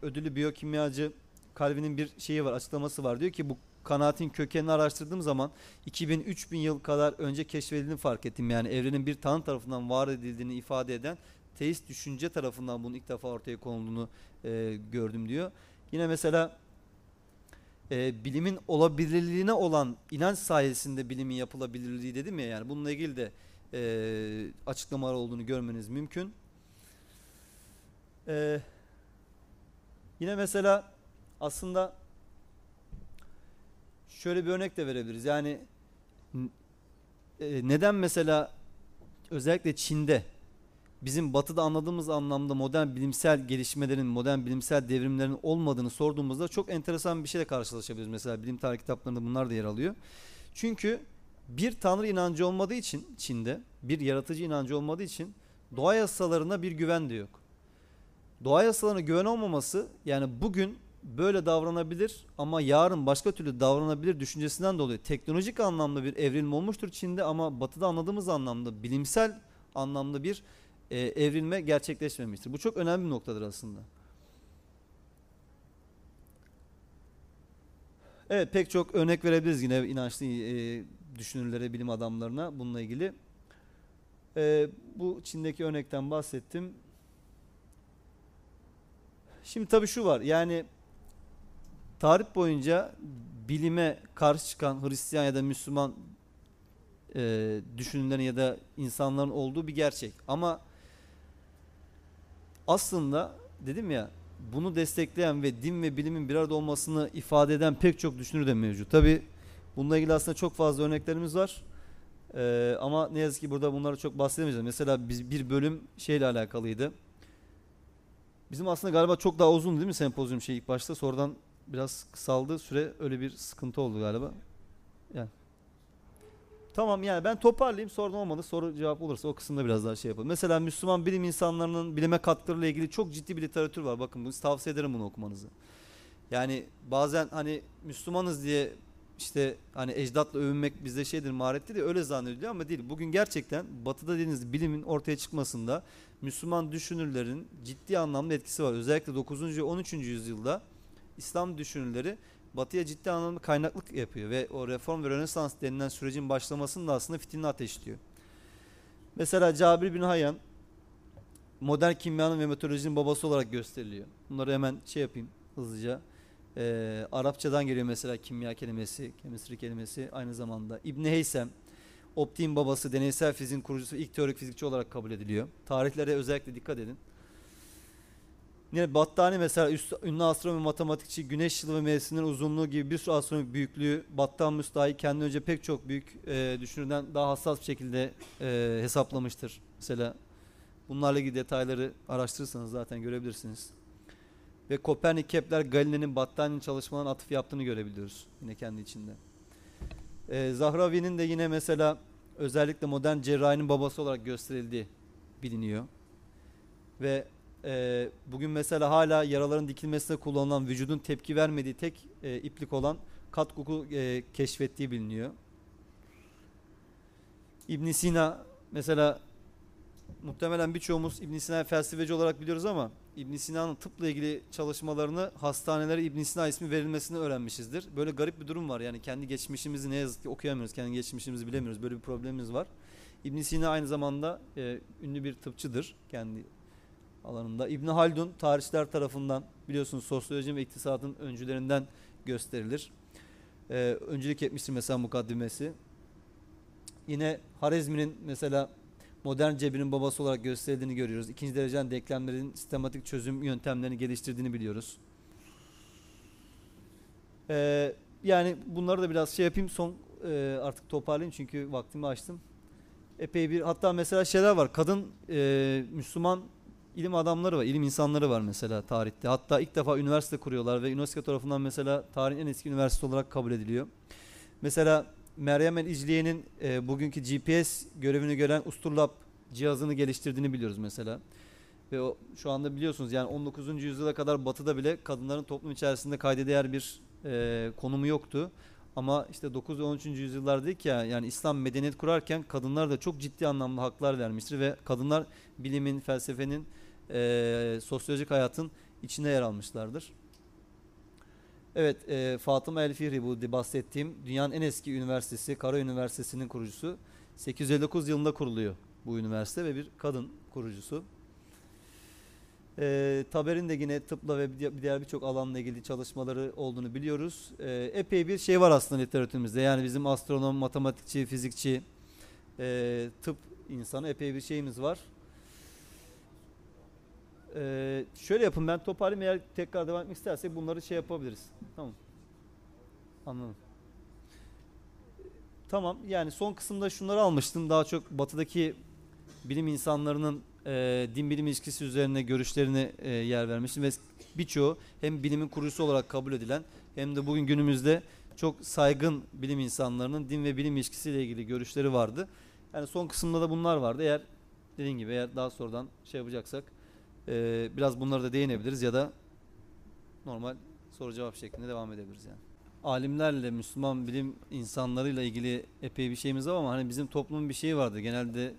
ödülü biyokimyacı Calvin'in bir şeyi var, açıklaması var. Diyor ki bu kanaatin kökenini araştırdığım zaman 2000-3000 yıl kadar önce keşfedildiğini fark ettim. Yani evrenin bir tanrı tarafından var edildiğini ifade eden teist düşünce tarafından bunun ilk defa ortaya konulduğunu e, gördüm diyor. Yine mesela e, bilimin olabilirliğine olan inanç sayesinde bilimin yapılabilirliği dedim ya yani bununla ilgili de e, açıklamalar olduğunu görmeniz mümkün. E, yine mesela aslında şöyle bir örnek de verebiliriz. Yani e, neden mesela özellikle Çin'de bizim batıda anladığımız anlamda modern bilimsel gelişmelerin, modern bilimsel devrimlerin olmadığını sorduğumuzda çok enteresan bir şeyle karşılaşabiliriz. Mesela bilim tarih kitaplarında bunlar da yer alıyor. Çünkü bir tanrı inancı olmadığı için Çin'de, bir yaratıcı inancı olmadığı için doğa yasalarına bir güven de yok. Doğa yasalarına güven olmaması yani bugün böyle davranabilir ama yarın başka türlü davranabilir düşüncesinden dolayı teknolojik anlamda bir evrilme olmuştur Çin'de ama batıda anladığımız anlamda bilimsel anlamda bir e, evrilme gerçekleşmemiştir. Bu çok önemli bir noktadır aslında. Evet pek çok örnek verebiliriz yine inançlı e, düşünürlere, bilim adamlarına bununla ilgili. E, bu Çin'deki örnekten bahsettim. Şimdi tabii şu var yani tarih boyunca bilime karşı çıkan Hristiyan ya da Müslüman e, düşünürlerin ya da insanların olduğu bir gerçek. Ama aslında dedim ya bunu destekleyen ve din ve bilimin bir arada olmasını ifade eden pek çok düşünür de mevcut. Tabi bununla ilgili aslında çok fazla örneklerimiz var. Ee, ama ne yazık ki burada bunları çok bahsedemeyeceğiz. Mesela biz bir bölüm şeyle alakalıydı. Bizim aslında galiba çok daha uzun değil mi sempozyum şey ilk başta sonradan biraz kısaldı süre öyle bir sıkıntı oldu galiba. Yani. Tamam yani ben toparlayayım sorun olmadı soru cevap olursa o kısımda biraz daha şey yapalım. Mesela Müslüman bilim insanlarının bilime katkılarıyla ilgili çok ciddi bir literatür var. Bakın bunu tavsiye ederim bunu okumanızı. Yani bazen hani Müslümanız diye işte hani ecdatla övünmek bizde şeydir maharetli de öyle zannediliyor ama değil. Bugün gerçekten batıda dediğiniz bilimin ortaya çıkmasında Müslüman düşünürlerin ciddi anlamda etkisi var. Özellikle 9. ve 13. yüzyılda İslam düşünürleri batıya ciddi anlamda kaynaklık yapıyor ve o reform ve rönesans denilen sürecin başlamasını da aslında fitilini ateşliyor. Mesela Cabir bin Hayyan modern kimyanın ve meteorolojinin babası olarak gösteriliyor. Bunları hemen şey yapayım hızlıca. Ee, Arapçadan geliyor mesela kimya kelimesi, chemistry kelimesi aynı zamanda. İbni Heysem, optiğin babası, deneysel fiziğin kurucusu, ilk teorik fizikçi olarak kabul ediliyor. Tarihlere özellikle dikkat edin. Yine Battani mesela üst, ünlü astronomi matematikçi güneş yılı ve mevsimlerin uzunluğu gibi bir sürü astronomi büyüklüğü Battan Müstahi kendi önce pek çok büyük e, düşünürden daha hassas bir şekilde e, hesaplamıştır. Mesela bunlarla ilgili detayları araştırırsanız zaten görebilirsiniz. Ve Kopernik, Kepler, Galile'nin Battani'nin çalışmalarına atıf yaptığını görebiliyoruz yine kendi içinde. E, Zahravi'nin de yine mesela özellikle modern cerrahinin babası olarak gösterildiği biliniyor. Ve e, bugün mesela hala yaraların dikilmesine kullanılan vücudun tepki vermediği tek e, iplik olan kat koku e, keşfettiği biliniyor. İbn Sina mesela muhtemelen birçoğumuz İbn Sina'yı felsefeci olarak biliyoruz ama İbn Sina'nın tıpla ilgili çalışmalarını hastanelere İbn Sina ismi verilmesini öğrenmişizdir. Böyle garip bir durum var. Yani kendi geçmişimizi ne yazık ki okuyamıyoruz. Kendi geçmişimizi bilemiyoruz. Böyle bir problemimiz var. İbn Sina aynı zamanda e, ünlü bir tıpçıdır kendi alanında. İbn Haldun tarihçiler tarafından biliyorsunuz sosyoloji ve iktisadın öncülerinden gösterilir. Ee, öncülük etmiştir mesela mukaddimesi. Yine Harezmi'nin mesela modern cebirin babası olarak gösterildiğini görüyoruz. İkinci derecen denklemlerin sistematik çözüm yöntemlerini geliştirdiğini biliyoruz. Ee, yani bunları da biraz şey yapayım son e, artık toparlayayım çünkü vaktimi açtım. Epey bir hatta mesela şeyler var. Kadın e, Müslüman ilim adamları var, ilim insanları var mesela tarihte. Hatta ilk defa üniversite kuruyorlar ve UNESCO tarafından mesela tarihin en eski üniversite olarak kabul ediliyor. Mesela Meryem el İcliye'nin e, bugünkü GPS görevini gören Usturlab cihazını geliştirdiğini biliyoruz mesela. Ve o şu anda biliyorsunuz yani 19. yüzyıla kadar batıda bile kadınların toplum içerisinde kayda değer bir e, konumu yoktu. Ama işte 9 ve 13. yüzyıllar dedik ya yani İslam medeniyet kurarken kadınlar da çok ciddi anlamda haklar vermiştir ve kadınlar bilimin, felsefenin, eee, sosyolojik hayatın içinde yer almışlardır. Evet, eee, Fatıma El Fihri bu bahsettiğim dünyanın en eski üniversitesi, Kara Üniversitesi'nin kurucusu. 859 yılında kuruluyor bu üniversite ve bir kadın kurucusu. Eee Taber'in de yine tıpla ve bir diğer birçok alanla ilgili çalışmaları olduğunu biliyoruz. Eee, epey bir şey var aslında literatürümüzde. Yani bizim astronom, matematikçi, fizikçi, eee, tıp insanı epey bir şeyimiz var. Eee, şöyle yapın ben toparlayayım eğer tekrar devam etmek istersek bunları şey yapabiliriz. Tamam. Anladım. Tamam yani son kısımda şunları almıştım. Daha çok batıdaki bilim insanlarının e, din bilim ilişkisi üzerine görüşlerine e, yer vermiştim ve birçoğu hem bilimin kurucusu olarak kabul edilen hem de bugün günümüzde çok saygın bilim insanlarının din ve bilim ilişkisiyle ilgili görüşleri vardı. Yani son kısımda da bunlar vardı. Eğer dediğim gibi eğer daha sonradan şey yapacaksak e, biraz bunlara da değinebiliriz ya da normal soru cevap şeklinde devam edebiliriz yani. Alimlerle, Müslüman bilim insanlarıyla ilgili epey bir şeyimiz var ama hani bizim toplumun bir şeyi vardı. Genelde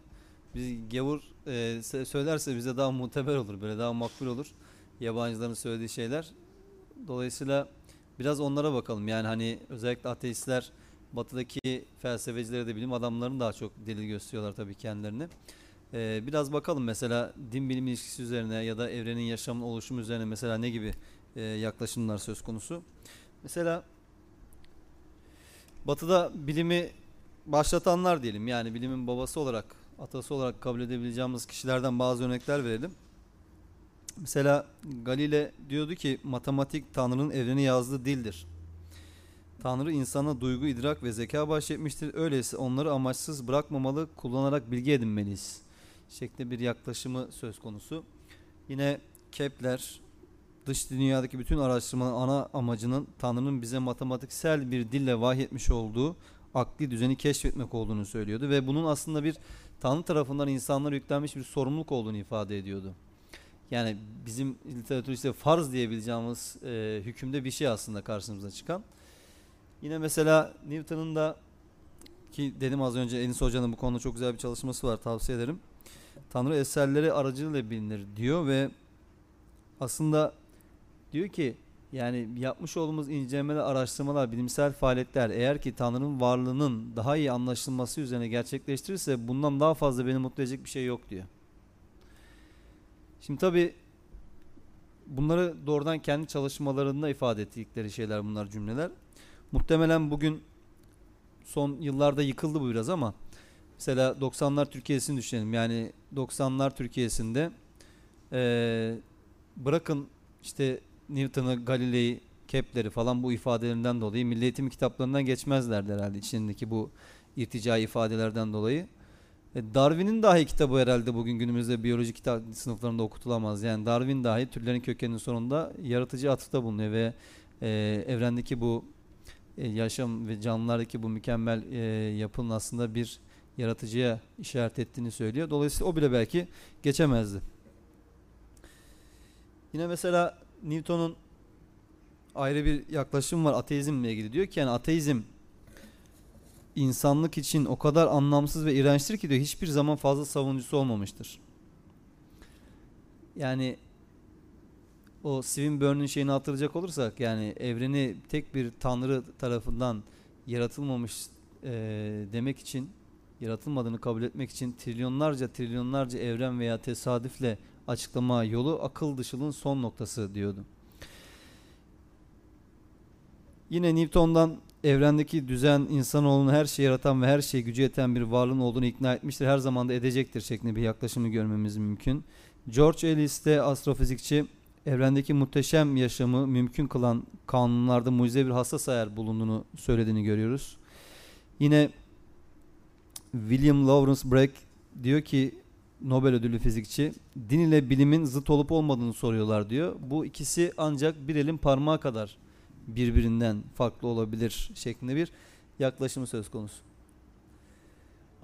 biz gavur e, se- söylerse bize daha muteber olur, böyle daha makbul olur. Yabancıların söylediği şeyler. Dolayısıyla biraz onlara bakalım. Yani hani özellikle ateistler batıdaki felsefecileri de bilim adamlarını daha çok delil gösteriyorlar tabii kendilerini. E, biraz bakalım mesela din bilim ilişkisi üzerine ya da evrenin yaşamın oluşumu üzerine mesela ne gibi e, yaklaşımlar söz konusu. Mesela Batı'da bilimi başlatanlar diyelim yani bilimin babası olarak, atası olarak kabul edebileceğimiz kişilerden bazı örnekler verelim. Mesela Galile diyordu ki matematik Tanrı'nın evreni yazdığı dildir. Tanrı insana duygu, idrak ve zeka bahşetmiştir. Öyleyse onları amaçsız bırakmamalı, kullanarak bilgi edinmeliyiz. Şeklinde bir yaklaşımı söz konusu. Yine Kepler dış dünyadaki bütün araştırmanın ana amacının Tanrı'nın bize matematiksel bir dille vahyetmiş olduğu akli düzeni keşfetmek olduğunu söylüyordu ve bunun aslında bir Tanrı tarafından insanlara yüklenmiş bir sorumluluk olduğunu ifade ediyordu. Yani bizim literatür işte farz diyebileceğimiz e, hükümde bir şey aslında karşımıza çıkan. Yine mesela Newton'un da ki dedim az önce Enis Hoca'nın bu konuda çok güzel bir çalışması var tavsiye ederim. Tanrı eserleri aracılığıyla bilinir diyor ve aslında diyor ki yani yapmış olduğumuz incelemeler, araştırmalar, bilimsel faaliyetler eğer ki Tanrı'nın varlığının daha iyi anlaşılması üzerine gerçekleştirirse bundan daha fazla beni mutlu edecek bir şey yok diyor. Şimdi tabi bunları doğrudan kendi çalışmalarında ifade ettikleri şeyler bunlar cümleler. Muhtemelen bugün son yıllarda yıkıldı bu biraz ama mesela 90'lar Türkiye'sini düşünelim. Yani 90'lar Türkiye'sinde eee, bırakın işte Newton'ı, Galilei'yi, Kepler'i falan bu ifadelerinden dolayı milli eğitim kitaplarından geçmezlerdi herhalde içindeki bu irticai ifadelerden dolayı. E, Darwin'in dahi kitabı herhalde bugün günümüzde biyoloji kitap sınıflarında okutulamaz. Yani Darwin dahi türlerin kökeninin sonunda yaratıcı atıfta bulunuyor ve e, evrendeki bu e, yaşam ve canlılardaki bu mükemmel e, yapının aslında bir yaratıcıya işaret ettiğini söylüyor. Dolayısıyla o bile belki geçemezdi. Yine mesela Newton'un ayrı bir yaklaşım var ateizmle ilgili. Diyor ki yani ateizm insanlık için o kadar anlamsız ve iğrençtir ki diyor hiçbir zaman fazla savunucusu olmamıştır. Yani o Swinburne'ın şeyini hatırlayacak olursak yani evreni tek bir tanrı tarafından yaratılmamış eee, demek için yaratılmadığını kabul etmek için trilyonlarca trilyonlarca evren veya tesadüfle açıklama yolu akıl dışılığın son noktası diyordu. Yine Newton'dan evrendeki düzen insanoğlunun her şeyi yaratan ve her şeye gücü yeten bir varlığın olduğunu ikna etmiştir. Her zaman da edecektir şeklinde bir yaklaşımı görmemiz mümkün. George Ellis de astrofizikçi evrendeki muhteşem yaşamı mümkün kılan kanunlarda mucize bir hassas ayar bulunduğunu söylediğini görüyoruz. Yine William Lawrence Bragg diyor ki Nobel ödüllü fizikçi din ile bilimin zıt olup olmadığını soruyorlar diyor. Bu ikisi ancak bir elin parmağı kadar birbirinden farklı olabilir şeklinde bir yaklaşımı söz konusu.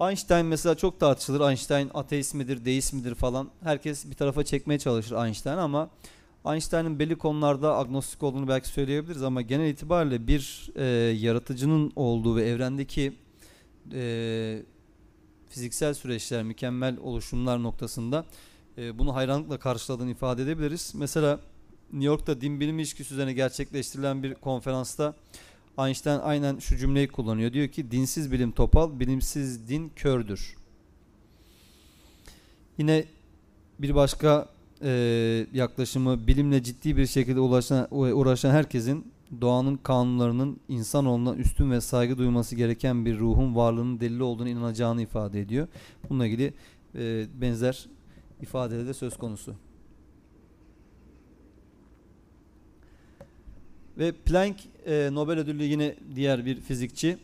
Einstein mesela çok tartışılır. Einstein ateist midir, deist midir falan. Herkes bir tarafa çekmeye çalışır Einstein ama Einstein'ın belli konularda agnostik olduğunu belki söyleyebiliriz ama genel itibariyle bir e, yaratıcının olduğu ve evrendeki e, fiziksel süreçler, mükemmel oluşumlar noktasında e, bunu hayranlıkla karşıladığını ifade edebiliriz. Mesela New York'ta din bilimi ilişkisi üzerine gerçekleştirilen bir konferansta Einstein aynen şu cümleyi kullanıyor. Diyor ki dinsiz bilim topal, bilimsiz din kördür. Yine bir başka e, yaklaşımı bilimle ciddi bir şekilde uğraşan, uğraşan herkesin doğanın kanunlarının insanoğluna üstün ve saygı duyması gereken bir ruhun varlığının delili olduğunu inanacağını ifade ediyor. Bununla ilgili e, benzer ifadeleri de söz konusu. Ve Planck e, Nobel ödüllü yine diğer bir fizikçi.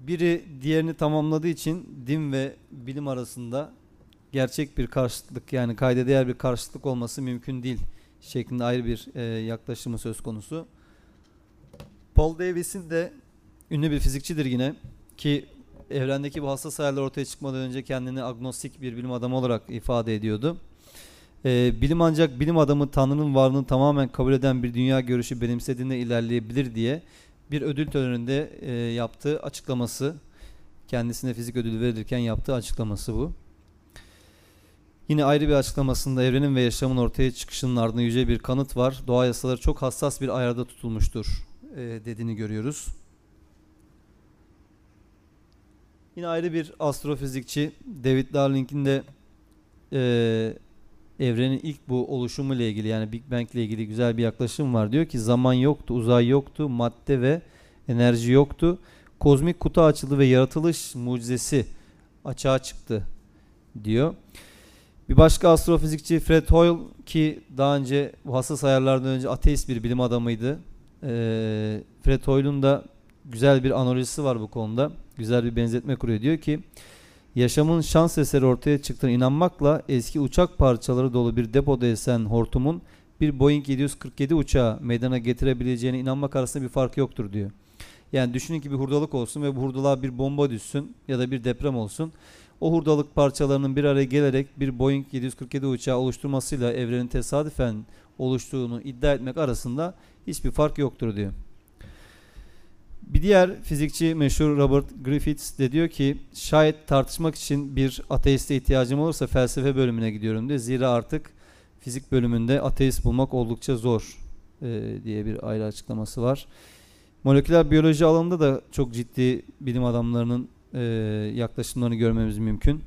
Biri diğerini tamamladığı için din ve bilim arasında gerçek bir karşıtlık yani kayda değer bir karşıtlık olması mümkün değil şeklinde ayrı bir e, yaklaşımı söz konusu. Paul Davies'in de ünlü bir fizikçidir yine ki evrendeki bu hassas hayaller ortaya çıkmadan önce kendini agnostik bir bilim adamı olarak ifade ediyordu. E, bilim ancak bilim adamı Tanrı'nın varlığını tamamen kabul eden bir dünya görüşü benimsediğinde ilerleyebilir diye bir ödül töreninde e, yaptığı açıklaması kendisine fizik ödülü verilirken yaptığı açıklaması bu. Yine ayrı bir açıklamasında evrenin ve yaşamın ortaya çıkışının ardında yüce bir kanıt var. Doğa yasaları çok hassas bir ayarda tutulmuştur e, dediğini görüyoruz. Yine ayrı bir astrofizikçi David Darling'in de e, evrenin ilk bu oluşumu ile ilgili yani Big Bang ile ilgili güzel bir yaklaşım var. Diyor ki zaman yoktu, uzay yoktu, madde ve enerji yoktu. Kozmik kutu açıldı ve yaratılış mucizesi açığa çıktı diyor. Bir başka astrofizikçi Fred Hoyle ki daha önce bu hassas ayarlardan önce ateist bir bilim adamıydı. Ee, Fred Hoyle'un da güzel bir analojisi var bu konuda. Güzel bir benzetme kuruyor. Diyor ki yaşamın şans eseri ortaya çıktığına inanmakla eski uçak parçaları dolu bir depoda esen hortumun bir Boeing 747 uçağı meydana getirebileceğine inanmak arasında bir fark yoktur diyor. Yani düşünün ki bir hurdalık olsun ve bu hurdalığa bir bomba düşsün ya da bir deprem olsun. O hurdalık parçalarının bir araya gelerek bir Boeing 747 uçağı oluşturmasıyla evrenin tesadüfen oluştuğunu iddia etmek arasında hiçbir fark yoktur diyor. Bir diğer fizikçi meşhur Robert Griffiths de diyor ki şayet tartışmak için bir ateiste ihtiyacım olursa felsefe bölümüne gidiyorum diyor. Zira artık fizik bölümünde ateist bulmak oldukça zor e, diye bir ayrı açıklaması var. Moleküler biyoloji alanında da çok ciddi bilim adamlarının e, yaklaşımlarını görmemiz mümkün.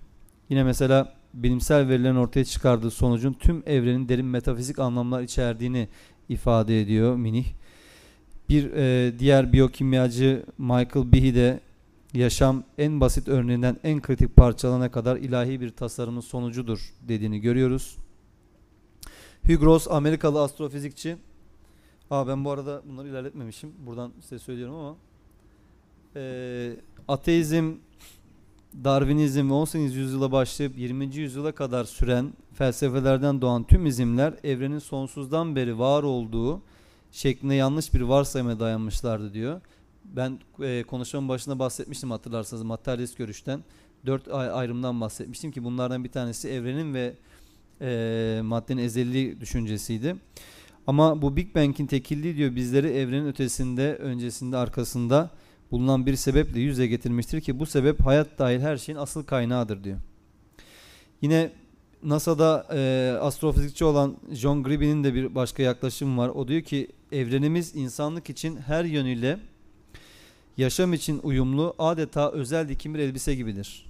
Yine mesela bilimsel verilerin ortaya çıkardığı sonucun tüm evrenin derin metafizik anlamlar içerdiğini ifade ediyor Minih. Bir e, diğer biyokimyacı Michael Behe de yaşam en basit örneğinden en kritik parçalana kadar ilahi bir tasarımın sonucudur dediğini görüyoruz. Hugh Ross Amerikalı astrofizikçi. Aa ben bu arada bunları ilerletmemişim. Buradan size söylüyorum ama e, ateizm, Darwinizm ve 18. yüzyıla başlayıp 20. yüzyıla kadar süren felsefelerden doğan tüm izimler evrenin sonsuzdan beri var olduğu şeklinde yanlış bir varsayıma dayanmışlardı diyor. Ben e, konuşmanın başında bahsetmiştim hatırlarsanız materyalist görüşten. Dört ayrımdan bahsetmiştim ki bunlardan bir tanesi evrenin ve e, maddenin ezeli düşüncesiydi. Ama bu Big Bang'in tekilliği diyor bizleri evrenin ötesinde, öncesinde, arkasında bulunan bir sebeple yüze getirmiştir ki bu sebep hayat dahil her şeyin asıl kaynağıdır diyor. Yine NASA'da e, astrofizikçi olan John Gribby'nin de bir başka yaklaşımı var. O diyor ki evrenimiz insanlık için her yönüyle yaşam için uyumlu adeta özel dikim bir elbise gibidir.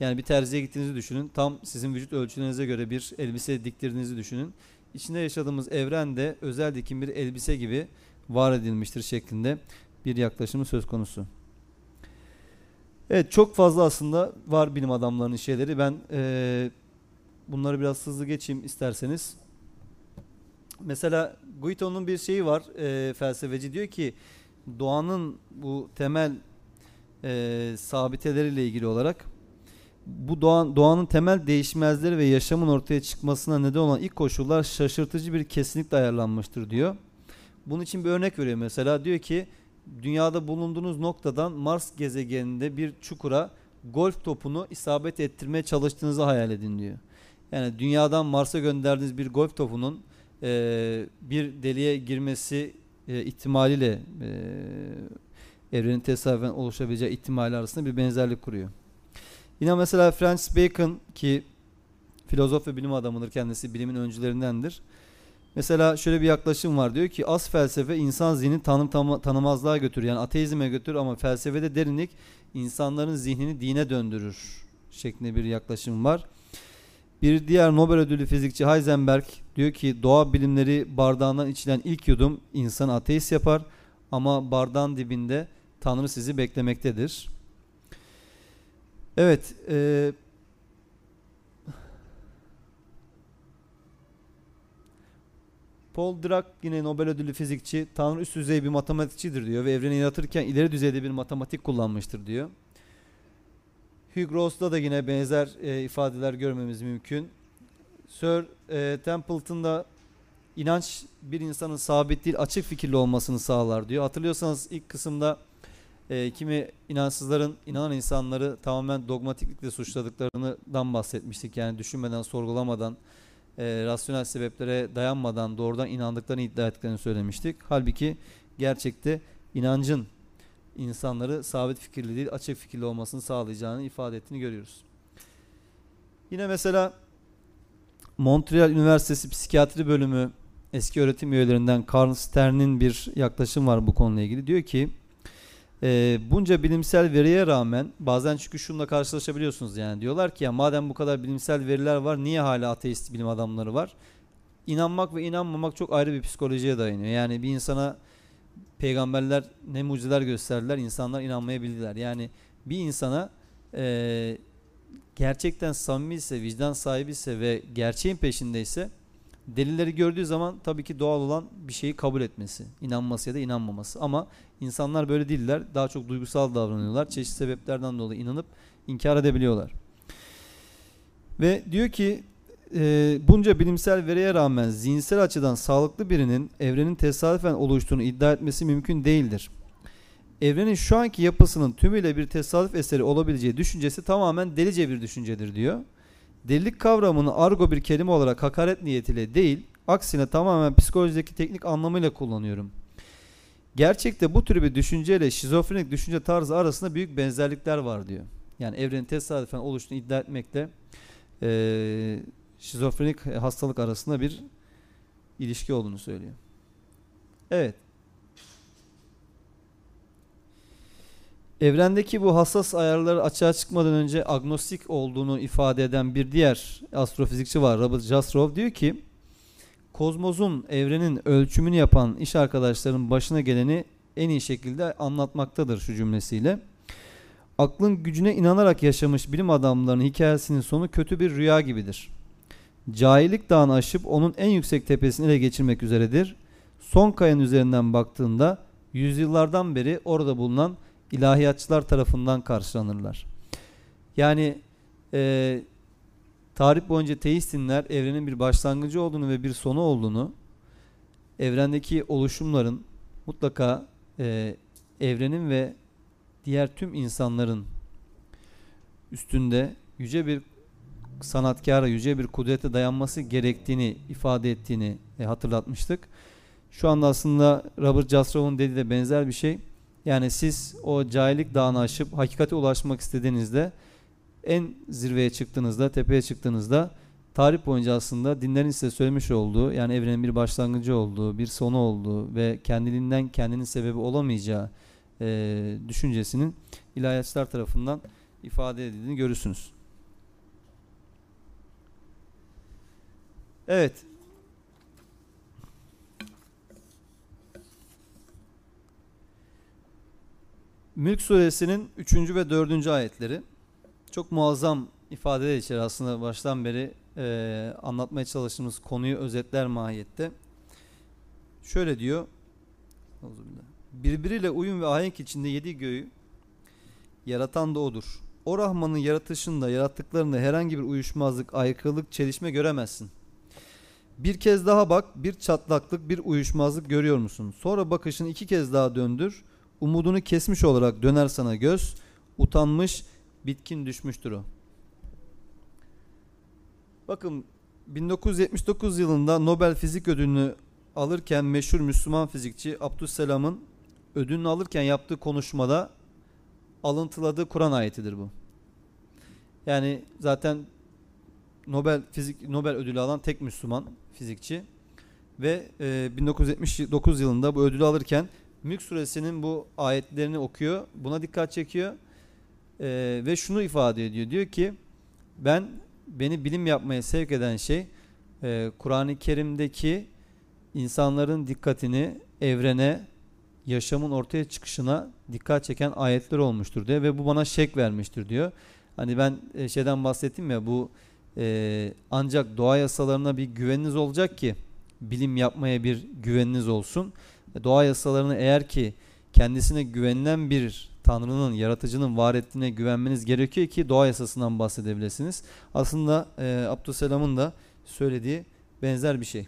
Yani bir terziye gittiğinizi düşünün. Tam sizin vücut ölçülerinize göre bir elbise diktirdiğinizi düşünün. İçinde yaşadığımız evren de özel dikim bir elbise gibi var edilmiştir şeklinde bir yaklaşımı söz konusu. Evet çok fazla aslında var bilim adamlarının şeyleri. Ben e, bunları biraz hızlı geçeyim isterseniz. Mesela Guito'nun bir şeyi var e, felsefeci diyor ki doğanın bu temel e, sabiteleriyle ilgili olarak bu doğan, doğanın temel değişmezleri ve yaşamın ortaya çıkmasına neden olan ilk koşullar şaşırtıcı bir kesinlikle ayarlanmıştır diyor. Bunun için bir örnek veriyor mesela diyor ki dünyada bulunduğunuz noktadan Mars gezegeninde bir çukura golf topunu isabet ettirmeye çalıştığınızı hayal edin diyor. Yani dünyadan Mars'a gönderdiğiniz bir golf topunun e, bir deliğe girmesi e, ihtimaliyle e, evrenin tesadüfen oluşabileceği ihtimali arasında bir benzerlik kuruyor. Yine mesela Francis Bacon ki filozof ve bilim adamıdır kendisi bilimin öncülerindendir. Mesela şöyle bir yaklaşım var diyor ki az felsefe insan zihnini tanım tanı- tanımazlığa götürür yani ateizme götürür ama felsefede derinlik insanların zihnini dine döndürür şeklinde bir yaklaşım var. Bir diğer Nobel ödüllü fizikçi Heisenberg diyor ki doğa bilimleri bardağından içilen ilk yudum insanı ateist yapar ama bardağın dibinde Tanrı sizi beklemektedir. Evet, e, Paul Dirac yine Nobel ödüllü fizikçi Tanrı üst düzey bir matematikçidir diyor ve evreni yaratırken ileri düzeyde bir matematik kullanmıştır diyor. Hugh Ross'ta da yine benzer e, ifadeler görmemiz mümkün. Sir e, Templeton'da inanç bir insanın sabit değil açık fikirli olmasını sağlar diyor. Hatırlıyorsanız ilk kısımda e, kimi inançsızların inanan insanları tamamen dogmatiklikle suçladıklarından bahsetmiştik. Yani düşünmeden, sorgulamadan, e, rasyonel sebeplere dayanmadan doğrudan inandıklarını iddia ettiklerini söylemiştik. Halbuki gerçekte inancın insanları sabit fikirli değil açık fikirli olmasını sağlayacağını ifade ettiğini görüyoruz. Yine mesela Montreal Üniversitesi Psikiyatri Bölümü eski öğretim üyelerinden Carl Stern'in bir yaklaşım var bu konuyla ilgili. Diyor ki e, bunca bilimsel veriye rağmen bazen çünkü şununla karşılaşabiliyorsunuz yani diyorlar ki ya madem bu kadar bilimsel veriler var niye hala ateist bilim adamları var? İnanmak ve inanmamak çok ayrı bir psikolojiye dayanıyor. Yani bir insana peygamberler ne mucizeler gösterdiler insanlar inanmayabildiler. Yani bir insana e, gerçekten samimi ise, vicdan sahibi ise ve gerçeğin peşindeyse delilleri gördüğü zaman tabii ki doğal olan bir şeyi kabul etmesi, inanması ya da inanmaması. Ama insanlar böyle değiller. Daha çok duygusal davranıyorlar. Çeşitli sebeplerden dolayı inanıp inkar edebiliyorlar. Ve diyor ki e, bunca bilimsel veriye rağmen zihinsel açıdan sağlıklı birinin evrenin tesadüfen oluştuğunu iddia etmesi mümkün değildir. Evrenin şu anki yapısının tümüyle bir tesadüf eseri olabileceği düşüncesi tamamen delice bir düşüncedir diyor. Delilik kavramını argo bir kelime olarak hakaret niyetiyle değil, aksine tamamen psikolojideki teknik anlamıyla kullanıyorum. Gerçekte bu tür bir düşünceyle şizofrenik düşünce tarzı arasında büyük benzerlikler var diyor. Yani evrenin tesadüfen oluştuğunu iddia etmekle e, şizofrenik hastalık arasında bir ilişki olduğunu söylüyor. Evet. Evrendeki bu hassas ayarları açığa çıkmadan önce agnostik olduğunu ifade eden bir diğer astrofizikçi var Robert Jastrow diyor ki kozmosun evrenin ölçümünü yapan iş arkadaşlarının başına geleni en iyi şekilde anlatmaktadır şu cümlesiyle. Aklın gücüne inanarak yaşamış bilim adamlarının hikayesinin sonu kötü bir rüya gibidir. Cahillik dağını aşıp onun en yüksek tepesini ele geçirmek üzeredir. Son kayanın üzerinden baktığında yüzyıllardan beri orada bulunan ilahiyatçılar tarafından karşılanırlar. Yani e, tarih boyunca teist dinler evrenin bir başlangıcı olduğunu ve bir sonu olduğunu, evrendeki oluşumların mutlaka e, evrenin ve diğer tüm insanların üstünde yüce bir sanatkara, yüce bir kudrete dayanması gerektiğini ifade ettiğini e, hatırlatmıştık. Şu anda aslında Robert Jastrow'un dediği de benzer bir şey. Yani siz o cahillik dağını aşıp hakikate ulaşmak istediğinizde en zirveye çıktığınızda, tepeye çıktığınızda tarih boyunca aslında dinlerin size söylemiş olduğu yani evrenin bir başlangıcı olduğu, bir sonu olduğu ve kendiliğinden kendinin sebebi olamayacağı e, düşüncesinin ilahiyatçılar tarafından ifade edildiğini görürsünüz. Evet. Mülk suresinin 3. ve 4. ayetleri çok muazzam ifadeler içerir aslında baştan beri e, anlatmaya çalıştığımız konuyu özetler mahiyette. Şöyle diyor. Birbiriyle uyum ve ahenk içinde yedi göğü yaratan da odur. O Rahman'ın yaratışında, yarattıklarında herhangi bir uyuşmazlık, aykırılık, çelişme göremezsin. Bir kez daha bak, bir çatlaklık, bir uyuşmazlık görüyor musun? Sonra bakışını iki kez daha döndür. Umudunu kesmiş olarak döner sana göz. Utanmış, bitkin düşmüştür o. Bakın 1979 yılında Nobel Fizik Ödülünü alırken meşhur Müslüman fizikçi Abdüsselam'ın ödülünü alırken yaptığı konuşmada alıntıladığı Kur'an ayetidir bu. Yani zaten Nobel fizik Nobel ödülü alan tek Müslüman fizikçi ve e, 1979 yılında bu ödülü alırken Mülk suresinin bu ayetlerini okuyor. Buna dikkat çekiyor. E, ve şunu ifade ediyor. Diyor ki ben beni bilim yapmaya sevk eden şey e, Kur'an-ı Kerim'deki insanların dikkatini evrene, yaşamın ortaya çıkışına dikkat çeken ayetler olmuştur diyor ve bu bana şek vermiştir diyor. Hani ben e, şeyden bahsettim ya bu e, ancak doğa yasalarına bir güveniniz olacak ki bilim yapmaya bir güveniniz olsun. Doğa yasalarını eğer ki kendisine güvenilen bir Tanrı'nın, yaratıcının var ettiğine güvenmeniz gerekiyor ki doğa yasasından bahsedebilirsiniz. Aslında e, Abdüselam'ın da söylediği benzer bir şey.